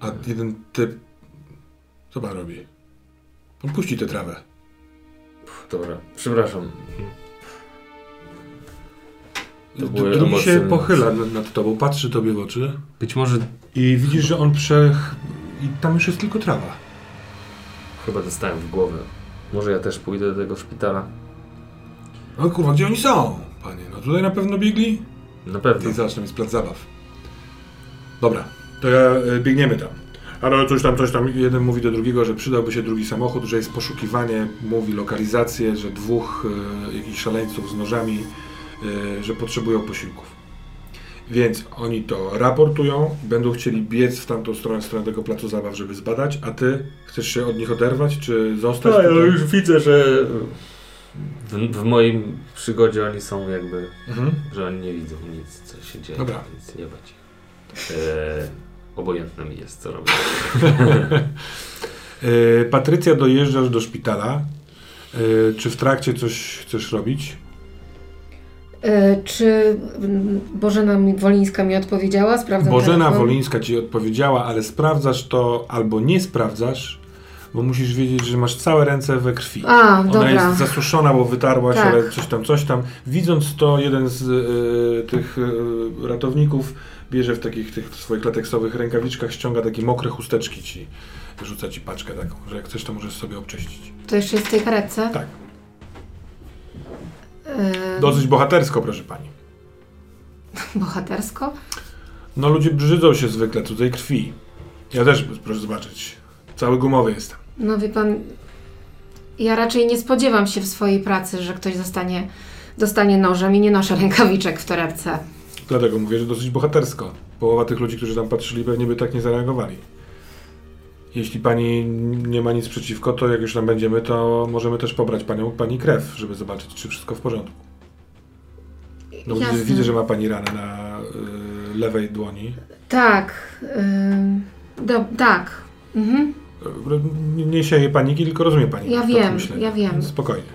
A jeden typ. Co pan robi? On puści tę trawę. Dobra, przepraszam. To się pochyla nad, nad tobą, patrzy tobie w oczy Być może i widzisz, że on przech... I tam już jest tylko trawa. chyba dostałem w głowę. Może ja też pójdę do tego szpitala. O kurwa, gdzie oni są? panie, no tutaj na pewno biegli? Na pewno. I zacznę z plac zabaw. Dobra, to ja e, biegniemy tam. Ale coś tam, coś tam, jeden mówi do drugiego, że przydałby się drugi samochód, że jest poszukiwanie, mówi lokalizację, że dwóch e, jakichś szaleńców z nożami, e, że potrzebują posiłków. Więc oni to raportują, będą chcieli biec w tamtą stronę, w stronę tego placu zabaw, żeby zbadać, a ty chcesz się od nich oderwać, czy zostać No, ja tutaj? już widzę, że w, w moim przygodzie oni są jakby, Mhm. że oni nie widzą nic, co się dzieje. Dobra. Nic nie bać. Eee, obojętne mi jest, co robię. E, Patrycja, dojeżdżasz do szpitala. E, Czy w trakcie coś chcesz robić? E, czy mm, Bożena Wolińska mi odpowiedziała? Sprawdzam Bożena telefon. Wolińska ci odpowiedziała, ale sprawdzasz to albo nie sprawdzasz, bo musisz wiedzieć, że masz całe ręce we krwi. A, Ona dobra. jest zasuszona, bo wytarłaś, Tak. ale coś tam, coś tam. Widząc to, jeden z e, tych e, ratowników bierze w takich tych swoich lateksowych rękawiczkach, ściąga takie mokre chusteczki ci, rzuca ci paczkę taką, że jak chcesz, to możesz sobie obczyścić. To jeszcze jest w tej karetce? Tak. E, Dosyć bohatersko, proszę pani. bohatersko? No ludzie brzydzą się zwykle cudzej krwi. Ja też, proszę zobaczyć, cały gumowy jestem. No wie pan, ja raczej nie spodziewam się w swojej pracy, że ktoś zostanie, dostanie nożem i nie noszę rękawiczek w torebce. Dlatego mówię, że dosyć bohatersko. Połowa tych ludzi, którzy tam patrzyli, pewnie by tak nie zareagowali. Jeśli pani nie ma nic przeciwko, to jak już tam będziemy, to możemy też pobrać panią, pani krew, żeby zobaczyć, czy wszystko w porządku. No, widzę, widzę, że ma pani ranę na y, lewej dłoni. Tak, y, do, tak. Mhm. Nie, nie sieje paniki, tylko rozumie pani. Ja wiem, ja wiem. Spokojnie.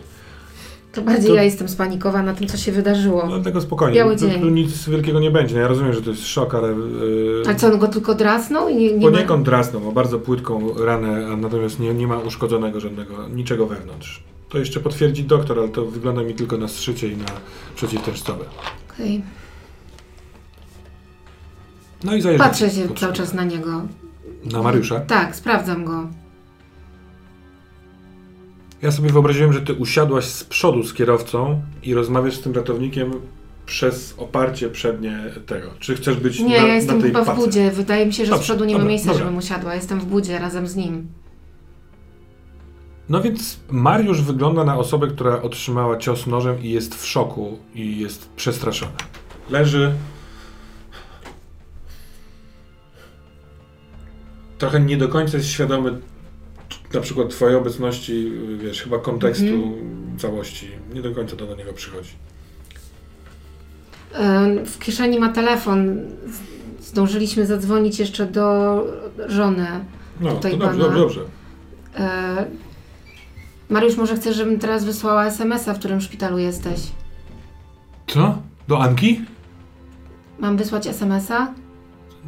To bardziej To- ja jestem spanikowana tym, co się wydarzyło. No, Dlatego spokojnie. Biały Tu, dzień. tu nic wielkiego nie będzie. No, ja rozumiem, że to jest szok, ale... Yy, A co, on go tylko drasnął i nie, nie ma... Poniekąd drasnął, ma bardzo płytką ranę, a natomiast nie, nie ma uszkodzonego żadnego, niczego wewnątrz. To jeszcze potwierdzi doktor, ale to wygląda mi tylko na zszycie i na przeciwtężcowe. Okej. No i zajeżdżam. Patrzę się cały czas na niego. Na Mariusza. Tak, sprawdzam go. Ja sobie wyobraziłem, że ty usiadłaś z przodu z kierowcą i rozmawiasz z tym ratownikiem przez oparcie przednie tego. Czy chcesz być Nie, na, ja jestem na tej chyba w pace? budzie. Wydaje mi się, że Dobrze, z przodu nie ma dobra, miejsca, dobra. żebym usiadła. Jestem w budzie razem z nim. No więc Mariusz wygląda na osobę, która otrzymała cios nożem i jest w szoku i jest przestraszona. Leży. Trochę nie do końca jest świadomy na przykład twojej obecności, wiesz, chyba kontekstu Mhm. całości. Nie do końca to do niego przychodzi. E, W kieszeni ma telefon. Zdążyliśmy zadzwonić jeszcze do żony. No, Tutaj to dobrze, pana- dobrze, dobrze. E, Mariusz, może chcesz, żebym teraz wysłała SMS-a, w którym szpitalu jesteś? Co? Do Anki? Mam wysłać SMS-a?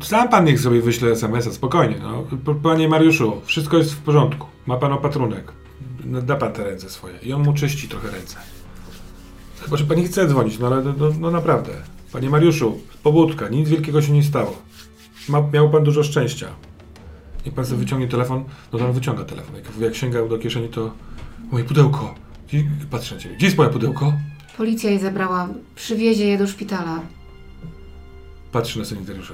Sam pan niech sobie wyśle SMS-a, spokojnie. No. Panie Mariuszu, wszystko jest w porządku. Ma pan opatrunek. No, Da pan te ręce swoje. I on mu czyści trochę ręce. Chyba, że pani chce dzwonić, no ale no, no naprawdę. Panie Mariuszu, pobudka, nic wielkiego się nie stało. Ma, miał pan dużo szczęścia. Niech pan sobie wyciągnie telefon, no to on wyciąga telefon. Jak, jak sięgał do kieszeni, to moje pudełko. I patrzę na ciebie. Gdzie jest moje pudełko? Policja je zabrała. Przywiezie je do szpitala. Patrzy na sanitariusza.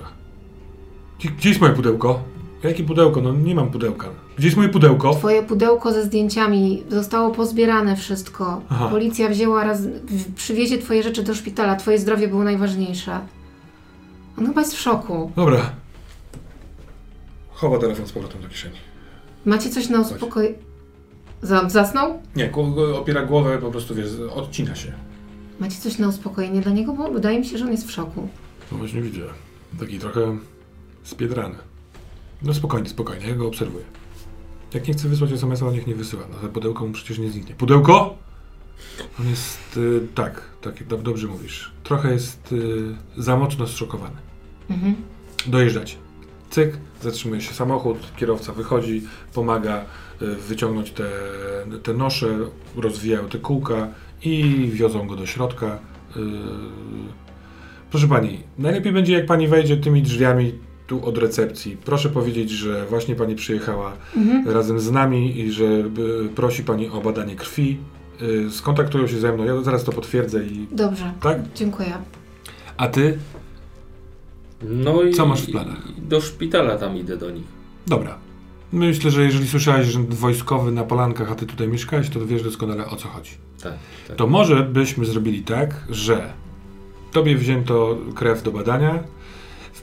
Gdzie, jest moje pudełko? Jakie pudełko? No nie mam pudełka. Gdzie jest moje pudełko? Twoje pudełko ze zdjęciami zostało pozbierane wszystko. Aha. Policja wzięła raz, przywiezie twoje rzeczy do szpitala. Twoje zdrowie było najważniejsze. On chyba jest w szoku. Dobra. Chowa telefon z powrotem do kieszeni. Macie coś na uspokoj... Za- Zasnął? Nie, opiera głowę, po prostu wiesz, odcina się. Macie coś na uspokojenie dla niego? Bo wydaje mi się, że on jest w szoku. No właśnie widzę. Taki trochę spiedrany. No spokojnie, spokojnie, ja go obserwuję. Jak nie chce wysłać SMS-a, to niech nie wysyła. No to pudełko mu przecież nie zniknie. Pudełko? On jest, y, tak, tak, dob- dobrze mówisz. Trochę jest y, za mocno zszokowany. Mhm. Dojeżdżać. Cyk, zatrzymuje się samochód, kierowca wychodzi, pomaga y, wyciągnąć te, te nosze, rozwijają te kółka i wiozą go do środka. Y, Proszę pani, najlepiej będzie jak pani wejdzie tymi drzwiami tu od recepcji. Proszę powiedzieć, że właśnie pani przyjechała Mhm. razem z nami i że prosi pani o badanie krwi y, skontaktują się ze mną, ja zaraz to potwierdzę i... Dobrze, Tak? dziękuję. A ty? No i Co masz w planach? do szpitala tam idę do nich. Dobra. Myślę, że jeżeli słyszałeś, że wojskowy na Polankach, a ty tutaj mieszkałeś, to wiesz doskonale o co chodzi. Tak, tak. To może byśmy zrobili tak, że tobie wzięto krew do badania,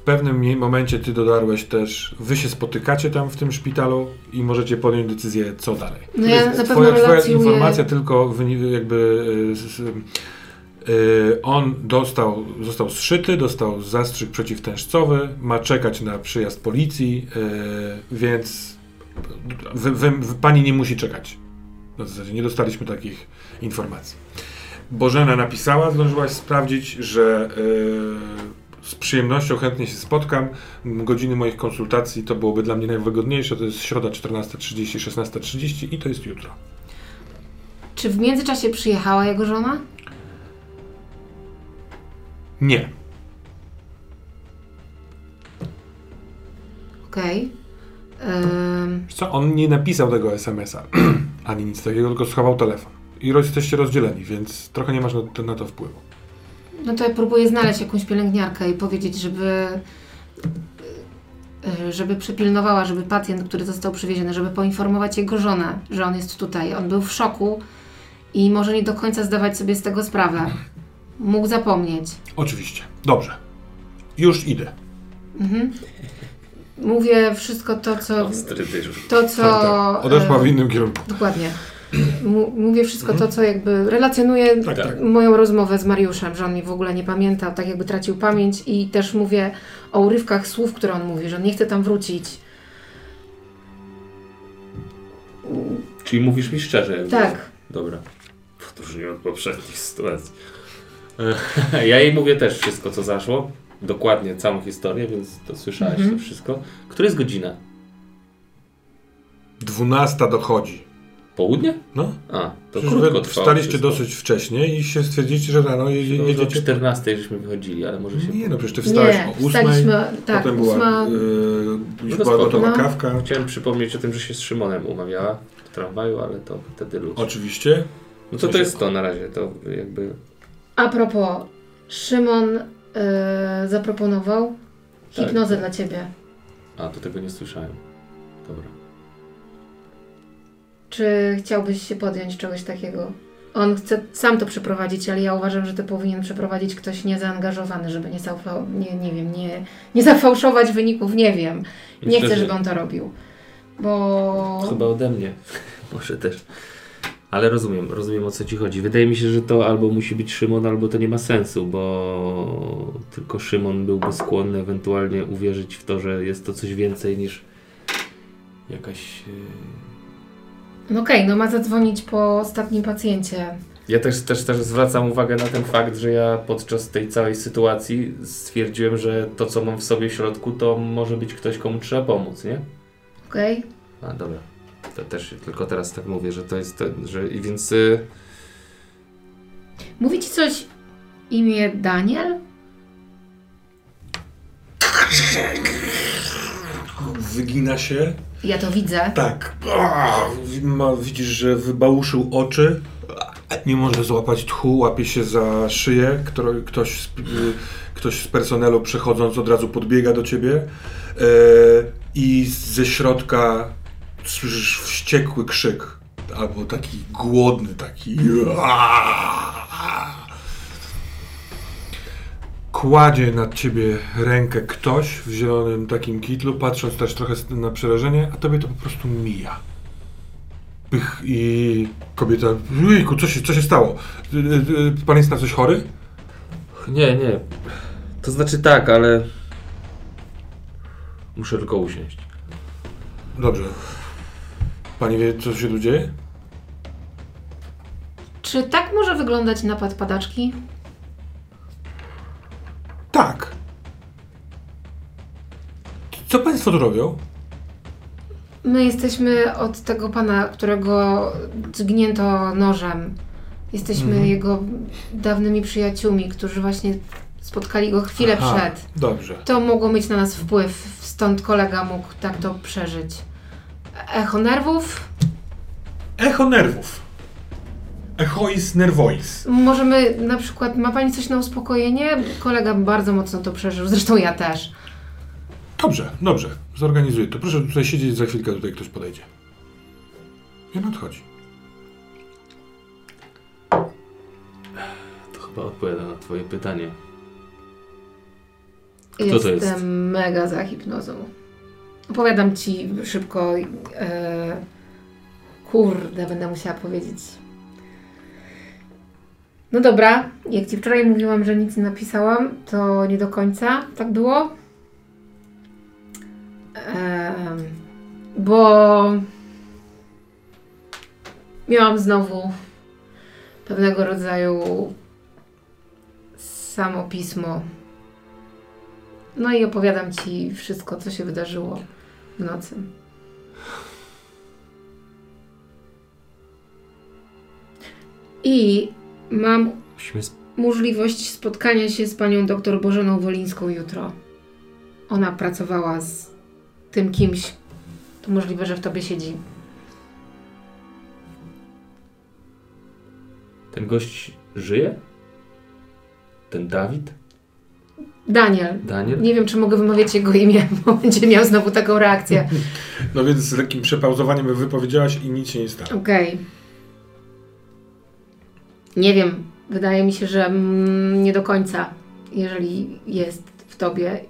pewnym momencie ty dodarłeś też, wy się spotykacie tam w tym szpitalu i możecie podjąć decyzję, co dalej. No ja na twoja, twoja informacja tylko jakby y, z, y, on dostał, został zszyty, dostał zastrzyk przeciwtężcowy, ma czekać na przyjazd policji, y, więc wy, wy, wy, pani nie musi czekać. W zasadzie nie dostaliśmy takich informacji. Bożena napisała, zdążyłaś sprawdzić, że y, z przyjemnością chętnie się spotkam. Godziny moich konsultacji to byłoby dla mnie najwygodniejsze. To jest środa 14.30, 16.30 i to jest jutro. Czy w międzyczasie przyjechała jego żona? Nie. Okej. Ym, Wiesz co, on nie napisał tego SMS-a, ani nic takiego, tylko schował telefon. I jesteście rozdzieleni, więc trochę nie masz na na to wpływu. No to ja próbuję znaleźć jakąś pielęgniarkę i powiedzieć, żeby y, żeby przypilnowała, żeby pacjent, który został przywieziony, żeby poinformować jego żonę, że on jest tutaj. On był w szoku i może nie do końca zdawać sobie z tego sprawę. Mógł zapomnieć. Oczywiście. Dobrze. Już idę. Mhm. Mówię wszystko to, co... Ostry dyżur. To, co... Tak, tak. Odeszła w e, innym kierunku. Dokładnie. Mówię wszystko to, co jakby relacjonuję Tak, tak. moją rozmowę z Mariuszem, że on mi w ogóle nie pamiętał, tak jakby tracił pamięć i też mówię o urywkach słów, które on mówi, że on nie chce tam wrócić. Czyli mówisz mi szczerze. jakby. Tak. Dobra. W odróżnieniu od poprzednich sytuacji. Ja jej mówię też wszystko, co zaszło. Dokładnie całą historię, więc to słyszałeś Mhm. to wszystko. Która jest godzina? Dwunasta dochodzi. Południe? No, A, to Przecież krótko trwało. wstaliście wszystko. dosyć wcześnie i się stwierdziliście, że rano No, do jedziecie. 14 żeśmy wychodzili, ale może się... Nie no, przecież ty wstałeś Nie, o ósmej, wstaliśmy, tak, potem była, yy, już No była gotowa No. kawka. Chciałem przypomnieć o tym, że się z Szymonem umawiała w tramwaju, ale to wtedy luz. Oczywiście. No to to jest to na razie, to jakby... A propos, Szymon e, zaproponował Tak. hipnozę dla Ciebie. A, to tego nie słyszałem. Dobra. Czy chciałbyś się podjąć czegoś takiego? On chce sam to przeprowadzić, ale ja uważam, że to powinien przeprowadzić ktoś niezaangażowany, żeby nie, zaufa- nie, nie wiem, nie, nie zafałszować wyników, nie wiem. Nie chcę, że- żeby on to robił. Bo Chyba ode mnie. Może też. Ale rozumiem, rozumiem o co ci chodzi. Wydaje mi się, że to albo musi być Szymon, albo to nie ma sensu, bo tylko Szymon byłby skłonny ewentualnie uwierzyć w to, że jest to coś więcej niż jakaś. No okej, no ma zadzwonić po ostatnim pacjencie. Ja też, też, też zwracam uwagę na ten fakt, że ja podczas tej całej sytuacji stwierdziłem, że to, co mam w sobie w środku, to może być ktoś, komu trzeba pomóc, nie? Okej? A dobra. To też tylko teraz tak mówię, że to jest. To, że, I więc. y, Mówi ci coś imię Daniel? Wygina się. Ja to widzę. Tak. Ah, Ma, widzisz, że wybałuszył oczy. Nie może złapać tchu, łapie się za szyję. Kto, ktoś, z, ktoś z personelu przechodząc od razu podbiega do ciebie. E, I ze środka słyszysz wściekły krzyk. Albo taki głodny, taki. Kładzie nad ciebie rękę ktoś w zielonym takim kitlu, patrząc też trochę na przerażenie, a tobie to po prostu mija. Pych i kobieta, jejku, co się, co się stało? Y, y, y, Pan jest na coś chory? Nie, nie. To znaczy tak, ale. Muszę tylko usiąść. Dobrze. Pani wie, co się tu dzieje? Czy tak może wyglądać napad padaczki? Tak. Co państwo tu robią? My jesteśmy od tego pana, którego zgnięto nożem. Jesteśmy Mhm. jego dawnymi przyjaciółmi, którzy właśnie spotkali go chwilę Aha, przed. Dobrze. To mogło mieć na nas wpływ, stąd kolega mógł tak to przeżyć. Echo nerwów? Echo nerwów. Echois nervois. Możemy na przykład, ma Pani coś na uspokojenie? Kolega bardzo mocno to przeżył, zresztą ja też. Dobrze, dobrze. Zorganizuję to. Proszę tutaj siedzieć, za chwilkę tutaj ktoś podejdzie. I on odchodzi. To chyba odpowiada na twoje pytanie. Kto Jestem to jest? mega za hipnozą. Opowiadam Ci szybko. E, kurde, będę musiała powiedzieć. No dobra, jak Ci wczoraj mówiłam, że nic nie napisałam, to nie do końca tak było. Em, bo miałam znowu pewnego rodzaju samopismo. No i opowiadam Ci wszystko, co się wydarzyło w nocy. I mam możliwość spotkania się z panią doktor Bożeną Wolińską jutro. Ona pracowała z tym kimś. To możliwe, że w tobie siedzi. Ten gość żyje? Ten Dawid? Daniel. Daniel? Nie wiem, czy mogę wymawiać jego imię, bo będzie miał znowu taką reakcję. No więc z lekkim przepauzowaniem wypowiedziałaś i nic się nie stało. Okej. Nie wiem. Wydaje mi się, że nie do końca, jeżeli jest w tobie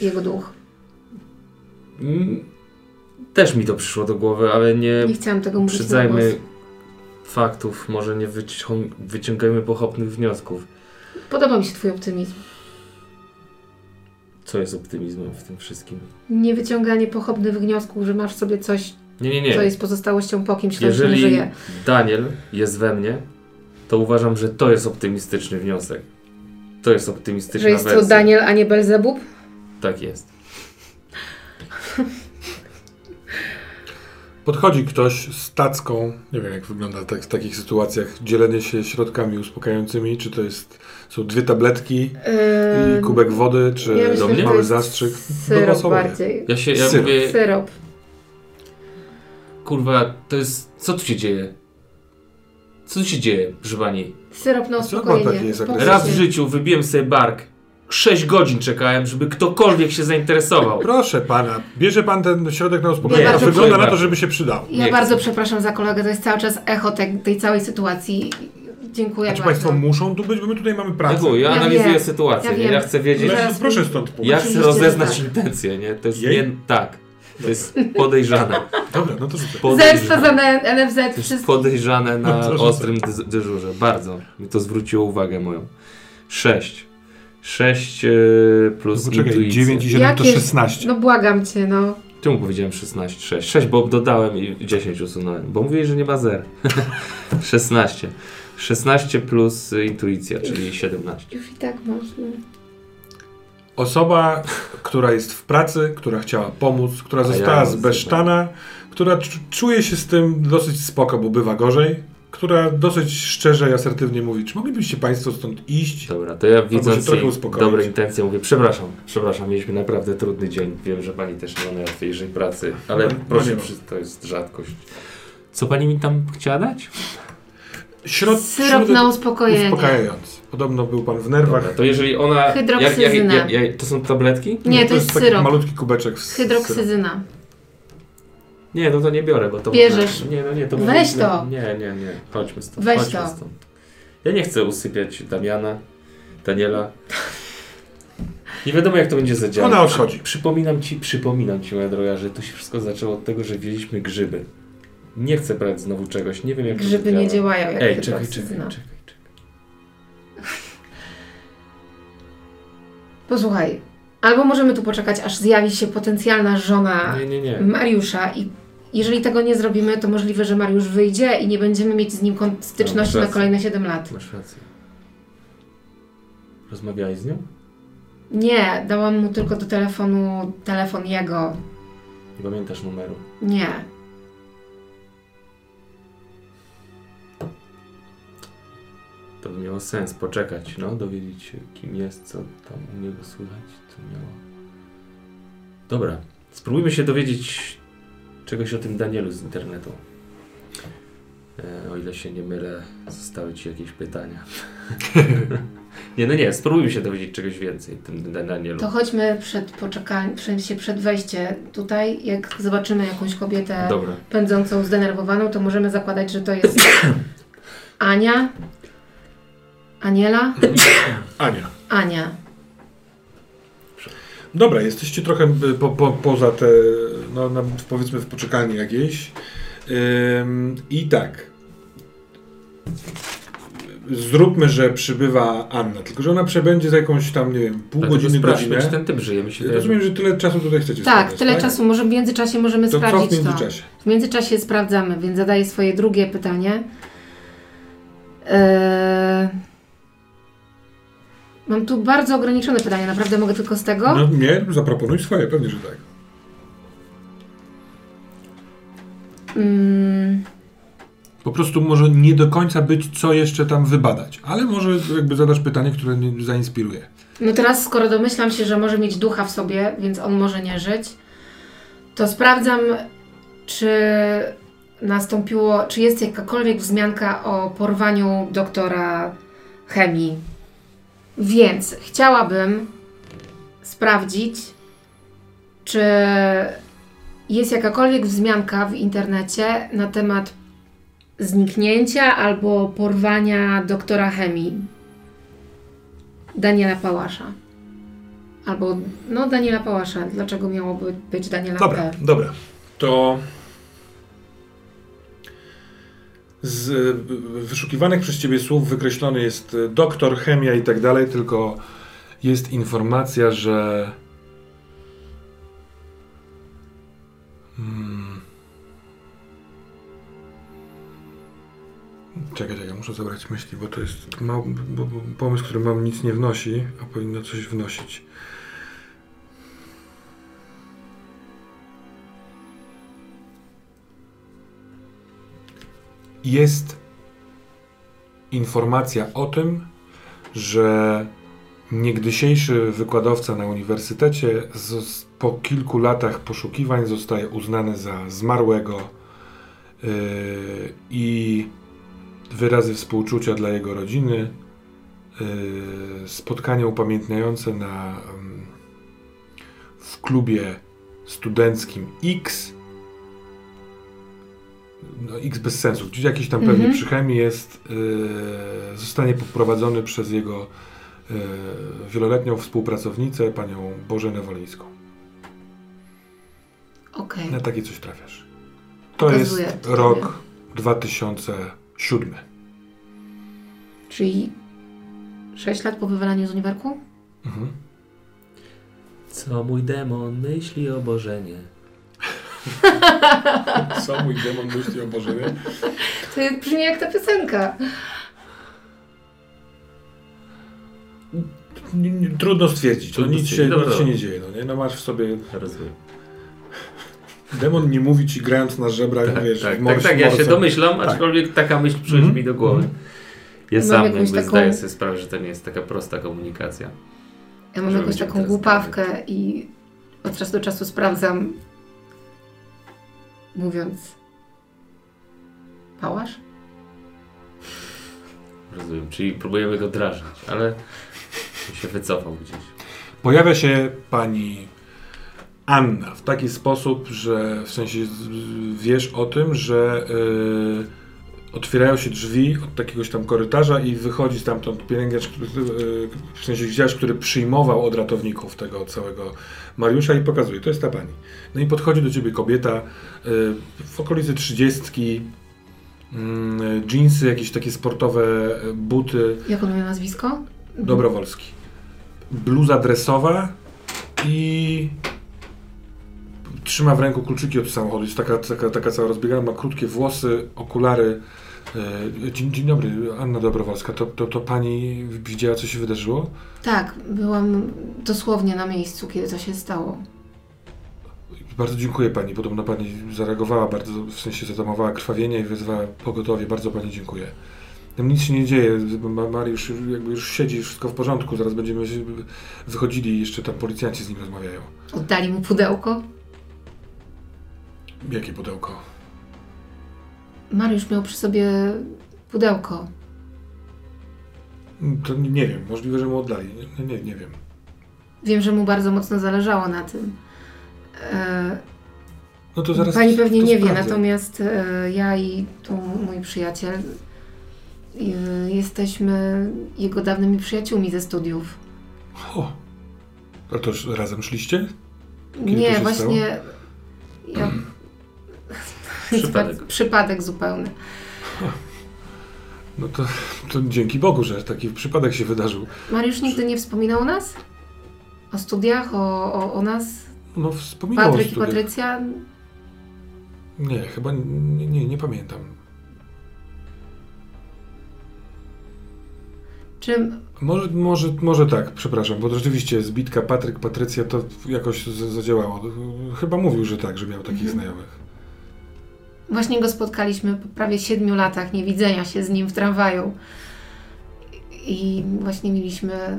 jego duch. Mm, Też mi to przyszło do głowy, ale nie Nie chciałam tego mówić przyznajmy faktów, może nie wycią- wyciągajmy pochopnych wniosków. Podoba mi się twój optymizm. Co jest optymizmem w tym wszystkim? Nie wyciąganie pochopnych wniosków, że masz w sobie coś, Nie, nie, nie. co jest pozostałością po kimś, kto już nie Jeżeli żyje. Daniel jest we mnie, to uważam, że to jest optymistyczny wniosek. To jest optymistyczna Że jest wersja. to Daniel, a nie Belzebub? Tak jest. Podchodzi ktoś z tacką, nie wiem jak wygląda tak, w takich sytuacjach, dzielenie się środkami uspokajającymi, czy to jest, są dwie tabletki i Yy, kubek wody, czy ja myślę, do mały zastrzyk. Syrop Losowe. bardziej. Ja się, ja Syrop. mówię, Syrop. kurwa, to jest, co tu się dzieje? Co się dzieje, proszę pani? Syrop na uspokojenie. Raz w życiu wybiłem sobie bark. Sześć godzin czekałem, żeby ktokolwiek się zainteresował. Proszę pana, bierze pan ten środek na uspokojenie, bardzo wygląda na to, żeby się przydał. Ja Nie bardzo chcę. przepraszam za kolegę, to jest cały czas echo te, tej całej sytuacji. Dziękuję A czy bardzo. państwo muszą tu być, bo my tutaj mamy pracę. Ewu, ja Ja analizuję wiem. sytuację, Ja ja chcę wiedzieć, Zaraz- proszę stąd pójść. ja chcę rozeznać tak. intencje, nie? To jest nie tak. To jest podejrzane. Dobra, no to super. Zemsta za NFZ, To jest wszystko. podejrzane na No, ostrym dy- dyżurze. Bardzo. Mi to zwróciło uwagę moją. 6. 6 plus No Poczekaj, intuicja. 9 i 7 to Jakie- 16. No błagam cię, no. Czemu powiedziałem 16? 6. 6, bo dodałem i 10 usunąłem. Bo mówili, że nie ma 0. 16. 16 plus intuicja, czyli 17. Już i tak masz. No. Osoba, która jest w pracy, która chciała pomóc, która ja została mam zbesztana, która czu- czuje się z tym dosyć spoko, bo bywa gorzej, która dosyć szczerze i asertywnie mówi, czy moglibyście państwo stąd iść? Dobra, to ja się widząc trochę uspokoić. dobre intencje mówię, przepraszam, przepraszam, mieliśmy naprawdę trudny dzień. Wiem, że pani też nie ma najłatwiejszej pracy, ale No, proszę, no nie. przy- to jest rzadkość. Co pani mi tam chciała dać? Środ, Syrop środek na uspokojenie. uspokajający. Podobno był pan w nerwach. Dobra, to jeżeli ona... Jak, jak, Hydroksyzyna. jak, jak, to są tabletki? Nie, to jest taki syrop. malutki kubeczek z Hydroksyzyna. Nie, no to nie biorę, bo to... Bierzesz. Nie, no nie, to Weź to. Nie, nie, nie, chodźmy stąd. Weź chodźmy to. Stąd. Ja nie chcę usypiać Damiana, Daniela. Nie wiadomo jak to będzie zadziałać. Ona odchodzi. Przypominam ci, przypominam ci, moja droga, że to się wszystko zaczęło od tego, że wzięliśmy grzyby. Nie chcę brać znowu czegoś, nie wiem jak Grzyby to nie działają jak Ej, czekaj, czekaj, hydroksyzyna. czekaj, Posłuchaj, albo możemy tu poczekać, aż zjawi się potencjalna żona Nie, nie, nie. Mariusza i jeżeli tego nie zrobimy, to możliwe, że Mariusz wyjdzie i nie będziemy mieć z nim kon- styczności No, na kolejne 7 lat. Masz rację. Rozmawiałeś z nią? Nie, dałam mu tylko do telefonu telefon jego. Nie pamiętasz numeru. Nie. To miało sens poczekać, no, dowiedzieć się kim jest, co tam u niego słychać, co miało. Dobra, spróbujmy się dowiedzieć czegoś o tym Danielu z internetu. E, o ile się nie mylę, zostały ci jakieś pytania. nie, no nie, spróbujmy się dowiedzieć czegoś więcej o tym Danielu. To chodźmy przed poczekaniem, przed, się przed wejście tutaj. Jak zobaczymy jakąś kobietę Dobra. pędzącą, zdenerwowaną, to możemy zakładać, że to jest Ania. Aniela? Ania. Ania. Dobra, jesteście trochę y, po, po, poza te, no, na, powiedzmy w poczekalni jakiejś. Ym, I tak. Zróbmy, że przybywa Anna, tylko że ona przebędzie za jakąś tam, nie wiem, pół Dlatego godziny, godzinę. czy ten typ żyje. Mi się Rozumiem, że tyle czasu tutaj chcecie Tak, spędzać, tyle czasu. Może w międzyczasie możemy To co w sprawdzić to. międzyczasie? W międzyczasie sprawdzamy, więc zadaję swoje drugie pytanie. Eee... Mam tu bardzo ograniczone pytanie, naprawdę mogę tylko z tego? No nie, zaproponuj swoje, pewnie, że tak. Mm, Po prostu może nie do końca być, co jeszcze tam wybadać, ale może jakby zadasz pytanie, które nie zainspiruje. no teraz, skoro domyślam się, że może mieć ducha w sobie, więc on może nie żyć, to sprawdzam, czy nastąpiło, czy jest jakakolwiek wzmianka o porwaniu doktora chemii. Więc chciałabym sprawdzić, czy jest jakakolwiek wzmianka w internecie na temat zniknięcia albo porwania doktora chemii Daniela Pałasza. Albo, no, Daniela Pałasza. Dlaczego miałoby być Daniela Dobra, P? dobra. To z y, wyszukiwanych przez Ciebie słów wykreślony jest y, doktor, chemia i tak dalej, tylko jest informacja, że hmm. Czekaj, czekaj, muszę zabrać myśli, bo to jest mał, bo, bo pomysł, który mam nic nie wnosi, a powinno coś wnosić. Jest informacja o tym, że niegdysiejszy wykładowca na uniwersytecie z, po kilku latach poszukiwań zostaje uznany za zmarłego yy, i wyrazy współczucia dla jego rodziny. Yy, spotkanie upamiętniające na, ym, w klubie studenckim X no, X bez sensu, gdzieś jakiś tam pewnie Mhm. przy chemii jest, yy, zostanie poprowadzony przez jego yy, wieloletnią współpracownicę, panią Bożenę Wolińską. Okej. Na takie coś trafiasz. To Pokazuję jest to rok tobie. 2007. Czyli 6 lat po wywalaniu z uniwerku? Mhm. Co mój demon myśli o Bożenie? Co mój demon myśli o Bożenie? To brzmi jak ta piosenka. Trudno stwierdzić, Trudno no, nic, się. Dobra, nic się nie dzieje. No, nie? no masz w sobie... Rozumiem. Demon nie mówi ci grając na żebrach, Tak, wiesz, tak, tak, tak, ja się domyślam, Tak. aczkolwiek taka myśl przychodzi Mhm. mi do głowy. Mhm. Ja Mam sam jakby taką- zdaję sobie sprawę, że to nie jest taka prosta komunikacja. Ja mam jakąś taką głupawkę i od czasu do czasu sprawdzam, mówiąc pałasz? Rozumiem, czyli próbujemy go drażnić, ale się wycofał gdzieś. Pojawia się pani Anna w taki sposób, że w sensie wiesz o tym, że y, otwierają się drzwi od takiegoś tam korytarza i wychodzi stamtąd pielęgniarz, w sensie widziałeś, który przyjmował od ratowników tego całego Mariusza i pokazuje, to jest ta pani. No i podchodzi do ciebie kobieta y, w okolicy trzydziestki, mm, dżinsy, jakieś takie sportowe y, buty, Jak on miał nazwisko? Dobrowolski. Bluza dresowa i trzyma w ręku kluczyki od samochodu. Jest taka, taka, taka cała rozbiegana, ma krótkie włosy, okulary. E, Dzień, dzień dobry, Anna Dobrowolska. To, to, to pani widziała, co się wydarzyło? Tak, byłam dosłownie na miejscu, kiedy to się stało. Bardzo dziękuję pani. Podobno pani zareagowała bardzo, w sensie zatamowała krwawienie i wezwała pogotowie. Bardzo pani dziękuję. Tam nic się nie dzieje. Ma- Mariusz jakby już siedzi, wszystko w porządku. Zaraz będziemy się- wychodzili i jeszcze tam policjanci z nim rozmawiają. Oddali mu pudełko? Jakie pudełko? Mariusz miał przy sobie pudełko. To nie, wiem, możliwe, że mu oddali. Nie, nie, nie wiem. Wiem, że mu bardzo mocno zależało na tym. E, No to zaraz. Pani pewnie to nie wie, sprawdzę. natomiast e, ja i tu mój przyjaciel e, jesteśmy jego dawnymi przyjaciółmi ze studiów. O, a to już razem szliście? Kiedy to nie, się właśnie. Ja... Przypadek. Przypadek zupełny. No to, to dzięki Bogu, że taki przypadek się wydarzył. Mariusz nigdy nie wspominał o nas? O studiach, o, o, o nas? No wspominał o Patryk i studiach. Patrycja? Nie, chyba nie, nie, nie pamiętam. Czy Może, może, może tak, przepraszam, bo rzeczywiście zbitka Patryk, Patrycja to jakoś zadziałało. Chyba mówił, że tak, że miał takich Mhm. znajomych. Właśnie go spotkaliśmy po prawie siedmiu latach niewidzenia się z nim w tramwaju. I właśnie mieliśmy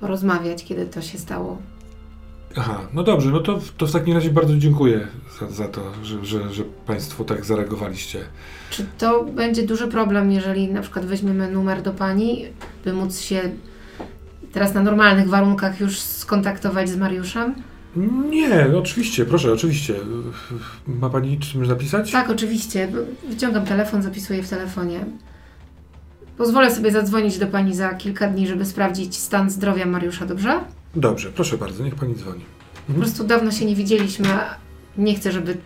porozmawiać, kiedy to się stało. Aha, no dobrze, no to, to w takim razie bardzo dziękuję za, za to, że, że, że Państwo tak zareagowaliście. Czy to będzie duży problem, jeżeli na przykład weźmiemy numer do pani, by móc się teraz na normalnych warunkach już skontaktować z Mariuszem? Nie, oczywiście, proszę, oczywiście. Ma Pani czymś napisać? Tak, oczywiście. Wyciągam telefon, zapisuję w telefonie. Pozwolę sobie zadzwonić do pani za kilka dni, żeby sprawdzić stan zdrowia Mariusza, dobrze? Dobrze, proszę bardzo, niech Pani dzwoni. Po prostu dawno się nie widzieliśmy. Nie chcę, żeby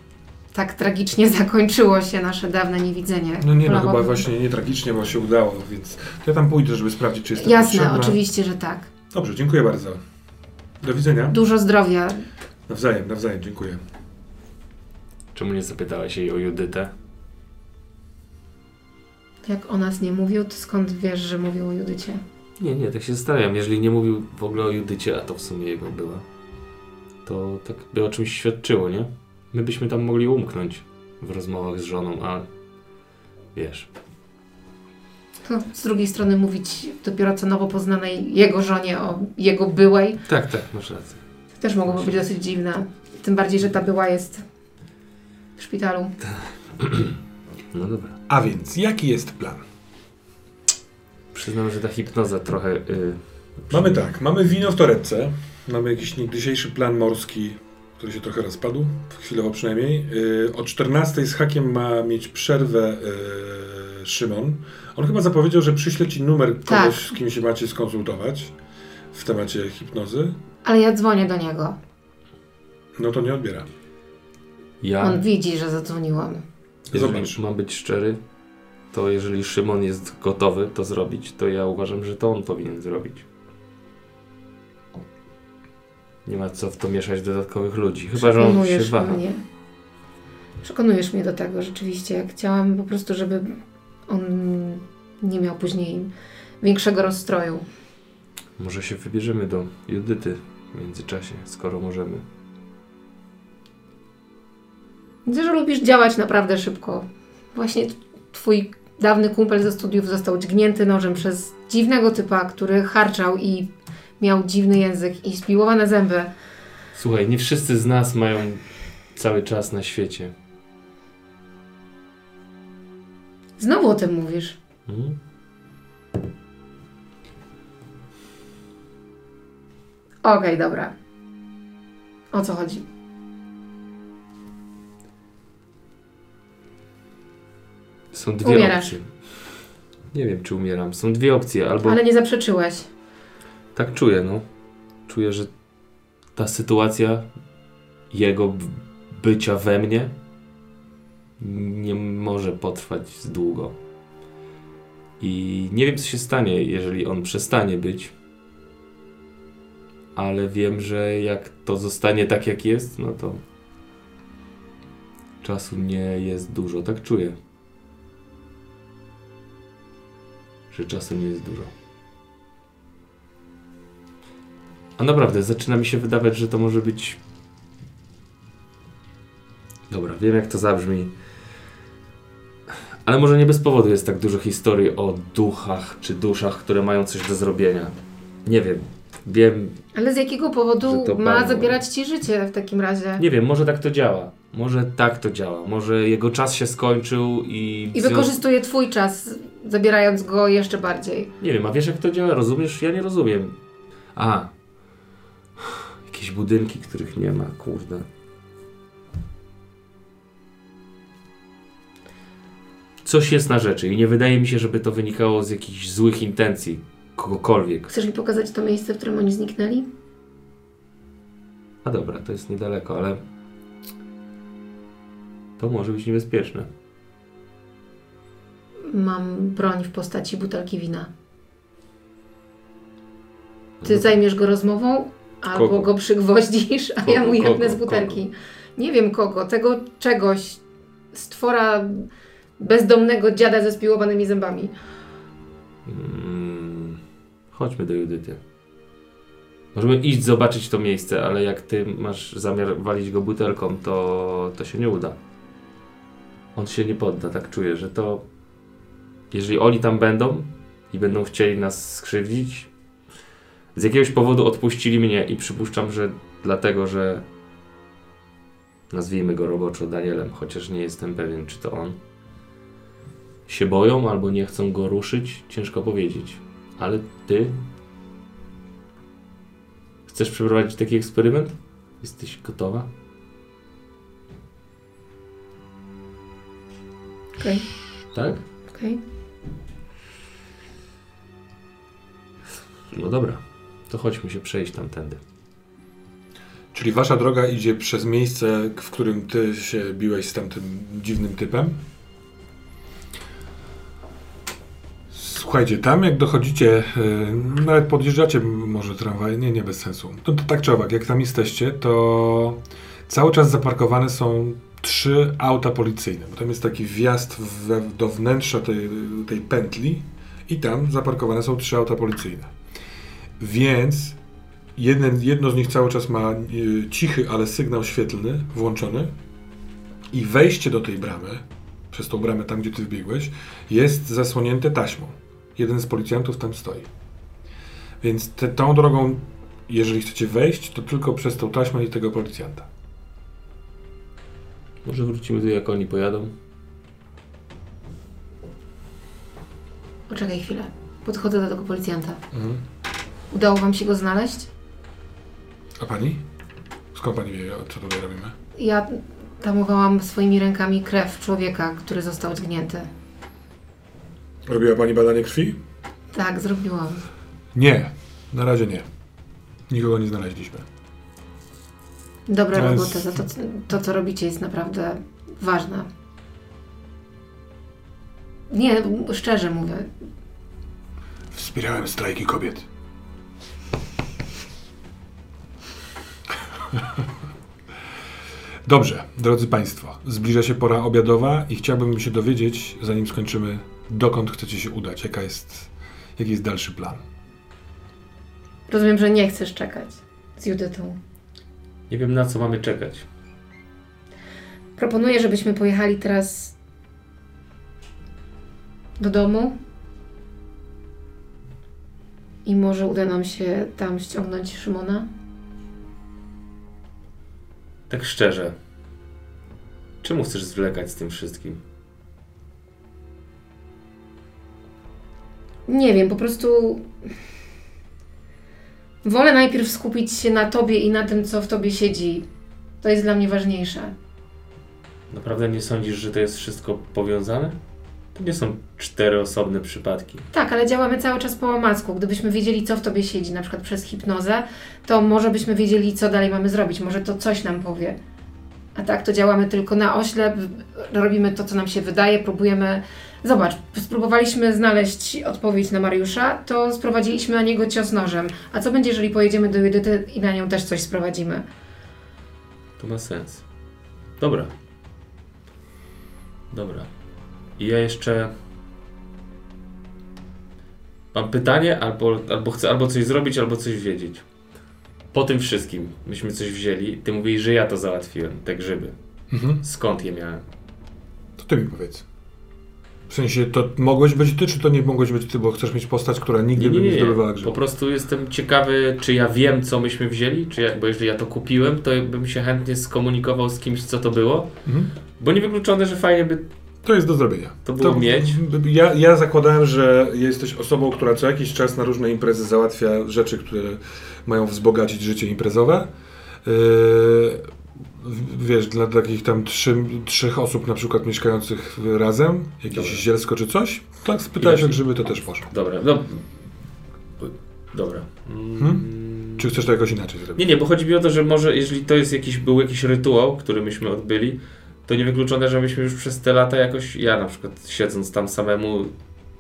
tak tragicznie zakończyło się nasze dawne niewidzenie. No nie, no chyba właśnie nie tragicznie, bo się udało, więc ja tam pójdę, żeby sprawdzić, czy jestem Jasne, potrzebna. oczywiście, że tak. Dobrze, dziękuję bardzo. Do widzenia. Dużo zdrowia. Nawzajem, nawzajem, dziękuję. Czemu nie zapytałeś jej o Judytę? Jak o nas nie mówił, to skąd wiesz, że mówił o Judycie? Nie, nie, tak się zastanawiam. Jeżeli nie mówił w ogóle o Judycie, a to w sumie jego była, to tak by o czymś świadczyło, nie? My byśmy tam mogli umknąć w rozmowach z żoną, a wiesz, To z drugiej strony mówić dopiero co nowo poznanej jego żonie o jego byłej tak, tak, masz rację. też mogłoby być dosyć dziwne. Tym bardziej, że ta była jest w szpitalu. No dobra. A więc, jaki jest plan? Przyznam, że ta hipnoza trochę... Y, Mamy tak, mamy wino w torebce, mamy jakiś niegdysiejszy plan morski, który się trochę rozpadł, chwilowo przynajmniej. Yy, o 14 z hakiem ma mieć przerwę yy, Szymon. On chyba zapowiedział, że przyśle ci numer kogoś, Tak. z kim się macie skonsultować w temacie hipnozy. Ale ja dzwonię do niego. No to nie odbiera. ja, On widzi, że zadzwoniłam. jeżeli Zobacz. mam być szczery, to jeżeli Szymon jest gotowy to zrobić, to ja uważam, że to on powinien zrobić. Nie ma co w to mieszać dodatkowych ludzi. Chyba, że on się Przekonujesz waha. mnie. Przekonujesz mnie do tego, rzeczywiście. Jak chciałam po prostu, żeby on nie miał później większego rozstroju. Może się wybierzemy do Judyty w międzyczasie, skoro możemy. Widzę, że lubisz działać naprawdę szybko. Właśnie twój dawny kumpel ze studiów został dźgnięty nożem przez dziwnego typa, który harczał i miał dziwny język i spiłowane zęby. Słuchaj, nie wszyscy z nas mają cały czas na świecie. Znowu o tym mówisz. Mhm. Okej, dobra. O co chodzi? Są dwie Umierasz. opcje. Nie wiem, czy umieram. Są dwie opcje. Albo Ale nie zaprzeczyłeś. tak czuję, no. Czuję, że ta sytuacja jego bycia we mnie nie może potrwać z długo. I nie wiem, co się stanie, jeżeli on przestanie być. Ale wiem, że jak to zostanie tak, jak jest, no to czasu nie jest dużo. Tak czuję. Że czasu nie jest dużo. A naprawdę, zaczyna mi się wydawać, że to może być. Dobra, wiem jak to zabrzmi. Ale może nie bez powodu jest tak dużo historii o duchach czy duszach, które mają coś do zrobienia. Nie wiem. Wiem, Ale z jakiego powodu ma bardzo- zabierać ci życie w takim razie? nie wiem, może tak to działa. Może tak to działa. Może jego czas się skończył i... I wykorzystuje twój czas, zabierając go jeszcze bardziej. Nie wiem, a wiesz jak to działa? Rozumiesz? Ja nie rozumiem. A. Jakieś budynki, których nie ma, kurde. Coś jest na rzeczy i nie wydaje mi się, żeby to wynikało z jakichś złych intencji kogokolwiek. Chcesz mi pokazać to miejsce, w którym oni zniknęli? A dobra, to jest niedaleko, ale to może być niebezpieczne. Mam broń w postaci butelki wina. Ty No. zajmiesz go rozmową, albo Kogo? go przygwoździsz, a Kogo, ja mu jebnę kogo, z butelki. Nie wiem kogo, tego czegoś, stwora bezdomnego dziada ze spiłowanymi zębami. Mm, chodźmy do Judyty. Możemy iść zobaczyć to miejsce, ale jak ty masz zamiar walić go butelką, to, to się nie uda. On się nie podda, tak czuję, że to. Jeżeli oni tam będą i będą chcieli nas skrzywdzić, z jakiegoś powodu odpuścili mnie i przypuszczam, że dlatego, że nazwijmy go roboczo Danielem, chociaż nie jestem pewien, czy to on się boją albo nie chcą go ruszyć, ciężko powiedzieć. Ale ty chcesz przeprowadzić taki eksperyment? Jesteś gotowa? Okej, Tak? okej. No dobra. To chodźmy się przejść tamtędy. Czyli wasza droga idzie przez miejsce, w którym ty się biłeś z tamtym dziwnym typem? Słuchajcie, tam jak dochodzicie, yy, nawet podjeżdżacie może tramwaj, nie, nie bez sensu. No to tak czy owak, jak tam jesteście, to cały czas zaparkowane są trzy auta policyjne. Bo tam jest taki wjazd we, do wnętrza tej, tej pętli i tam zaparkowane są trzy auta policyjne. Więc Jeden, jedno z nich cały czas ma y, cichy, ale sygnał świetlny włączony i wejście do tej bramy, przez tą bramę tam, gdzie ty wbiegłeś, jest zasłonięte taśmą. Jeden z policjantów tam stoi. Więc te, tą drogą, jeżeli chcecie wejść, to tylko przez tą taśmę i tego policjanta. Może wrócimy tu, jak oni pojadą? Poczekaj chwilę. Podchodzę do tego policjanta. Udało wam się go znaleźć? A pani? Skąd pani wie, co tutaj robimy? Ja tamowałam swoimi rękami krew człowieka, który został dźgnięty. Robiła pani badanie krwi? Tak, zrobiłam. Nie, na razie nie. Nikogo nie znaleźliśmy. Dobra jest- robota. Za to, to, co robicie, jest naprawdę ważne. Nie, szczerze mówię. Wspierałem strajki kobiet. Dobrze, drodzy Państwo, zbliża się pora obiadowa i chciałbym się dowiedzieć, zanim skończymy, dokąd chcecie się udać, jaka jest, jaki jest dalszy plan. Rozumiem, że nie chcesz czekać z Judytą. Nie wiem, na co mamy czekać. Proponuję, żebyśmy pojechali teraz do domu i może uda nam się tam ściągnąć Szymona. Tak szczerze. Czemu chcesz zwlekać z tym wszystkim? Nie wiem, po prostu wolę najpierw skupić się na tobie i na tym, co w tobie siedzi. To jest dla mnie ważniejsze. Naprawdę nie sądzisz, że to jest wszystko powiązane? To nie są cztery osobne przypadki. Tak, ale działamy cały czas po omacku. Gdybyśmy wiedzieli, co w tobie siedzi, na przykład przez hipnozę, to może byśmy wiedzieli, co dalej mamy zrobić. Może to coś nam powie. A tak, to działamy tylko na oślep, robimy to, co nam się wydaje, próbujemy. Zobacz, spróbowaliśmy znaleźć odpowiedź na Mariusza, to sprowadziliśmy na niego cios nożem. A co będzie, jeżeli pojedziemy do Judyty i na nią też coś sprowadzimy? To ma sens. Dobra. Dobra. I ja jeszcze. Mam pytanie, albo, albo chcę albo coś zrobić, albo coś wiedzieć. Po tym wszystkim myśmy coś wzięli. Ty mówisz, że ja to załatwiłem, te grzyby. Mhm. Skąd je miałem? To ty mi powiedz. W sensie, to mogłeś być ty, czy to nie mogłeś być ty, bo chcesz mieć postać, która nigdy Nie, nie, by nie nie, zdobywała nie. Po prostu jestem ciekawy, czy ja wiem, co myśmy wzięli, czy ja, bo jeżeli ja to kupiłem, to bym się chętnie skomunikował z kimś, co to było. Mhm. Bo niewykluczone, że fajnie by To jest do zrobienia. To było mieć. Ja, ja zakładałem, że jesteś osobą, która co jakiś czas na różne imprezy załatwia rzeczy, które mają wzbogacić życie imprezowe. Yy, wiesz, dla takich tam trzy, trzech osób na przykład mieszkających razem, jakieś Dobra. zielsko czy coś, tak spytałeś o grzyby, to też poszło. Dobra, no. Dobra. Mm. Hmm? Czy chcesz to jakoś inaczej zrobić? Nie, nie, bo chodzi mi o to, że może jeżeli to jest jakiś, był jakiś rytuał, który myśmy odbyli, to niewykluczone, że myśmy już przez te lata jakoś, ja na przykład siedząc tam samemu,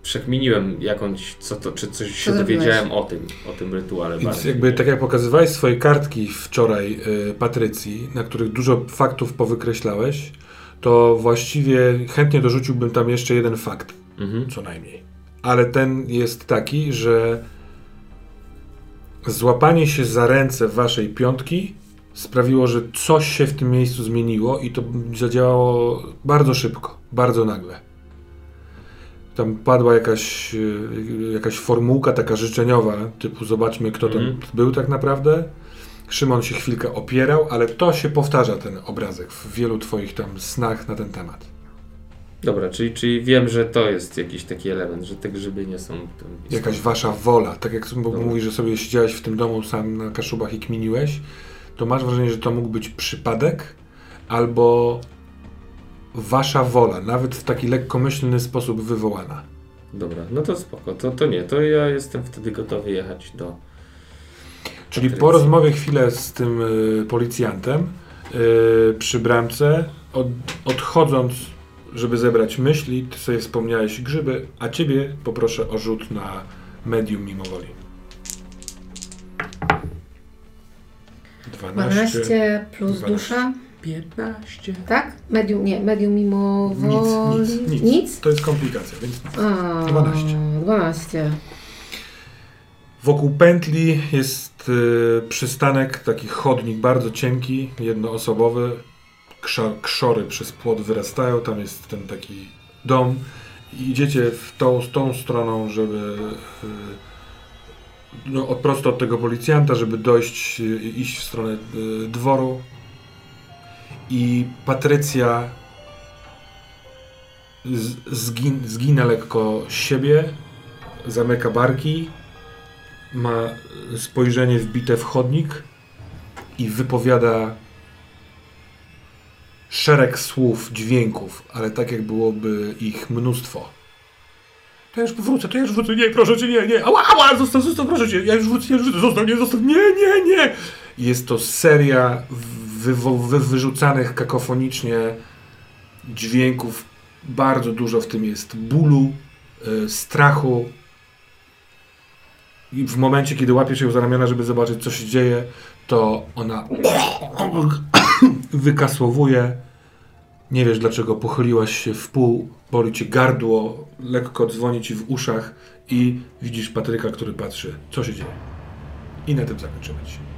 przekminiłem jakąś, co to, czy coś się dowiedziałem o tym, o tym rytuale. Więc jakby tak jak pokazywałeś swoje kartki wczoraj y, Patrycji, na których dużo faktów powykreślałeś, to właściwie chętnie dorzuciłbym tam jeszcze jeden fakt, Mhm. co najmniej. Ale ten jest taki, że złapanie się za ręce waszej piątki sprawiło, że coś się w tym miejscu zmieniło i to zadziałało bardzo szybko, bardzo nagle. Tam padła jakaś, y, jakaś formułka taka życzeniowa, typu zobaczmy kto Mhm. tam był tak naprawdę. Szymon się chwilkę opierał, ale to się powtarza ten obrazek w wielu twoich tam snach na ten temat. Dobra, czyli, czyli wiem, że to jest jakiś taki element, że te grzyby nie są... Jakaś wasza wola, tak jak Dobra. mówisz, że sobie siedziałeś w tym domu sam na kaszubach i kminiłeś, to masz wrażenie, że to mógł być przypadek albo wasza wola, nawet w taki lekkomyślny sposób wywołana. Dobra, no to spoko, to, to nie, to ja jestem wtedy gotowy jechać do... Czyli Patrycji. po rozmowie chwilę z tym y, policjantem y, przy bramce, od, odchodząc, żeby zebrać myśli, ty sobie wspomniałeś grzyby, a ciebie poproszę o rzut na medium mimo woli. 12 plus 12. dusza, 15. tak? Medium, nie, medium mimo woli. Nic, nic, nic. Nic? To jest komplikacja, więc A, 12. 12. Wokół pętli jest y, przystanek, taki chodnik bardzo cienki, jednoosobowy. Krza, krzory przez płot wyrastają, tam jest ten taki dom. I idziecie w tą, tą stroną, żeby y, no, od, prosto od tego policjanta, żeby dojść, y, iść w stronę y, dworu. I Patrycja z, zgin, zgina lekko siebie, zamyka barki, ma spojrzenie wbite w chodnik i wypowiada szereg słów, dźwięków, ale tak jak byłoby ich mnóstwo. To ja już wrócę, to ja już wrócę, nie, proszę cię, nie, nie, ała, ała, zostaw, zostaw, proszę cię, ja już wrócę, ja już wrócę, zostaw, nie, zostaw, nie, nie, nie. Jest to seria wy, wyrzucanych kakofonicznie dźwięków, bardzo dużo w tym jest bólu, y, strachu, i w momencie, kiedy łapiesz ją za ramiona, żeby zobaczyć, co się dzieje, to ona wykasłowuje. Nie wiesz, dlaczego pochyliłaś się w pół, boli cię gardło, lekko dzwoni ci w uszach i widzisz Patryka, który patrzy, co się dzieje. I na tym zakończymy dzisiaj.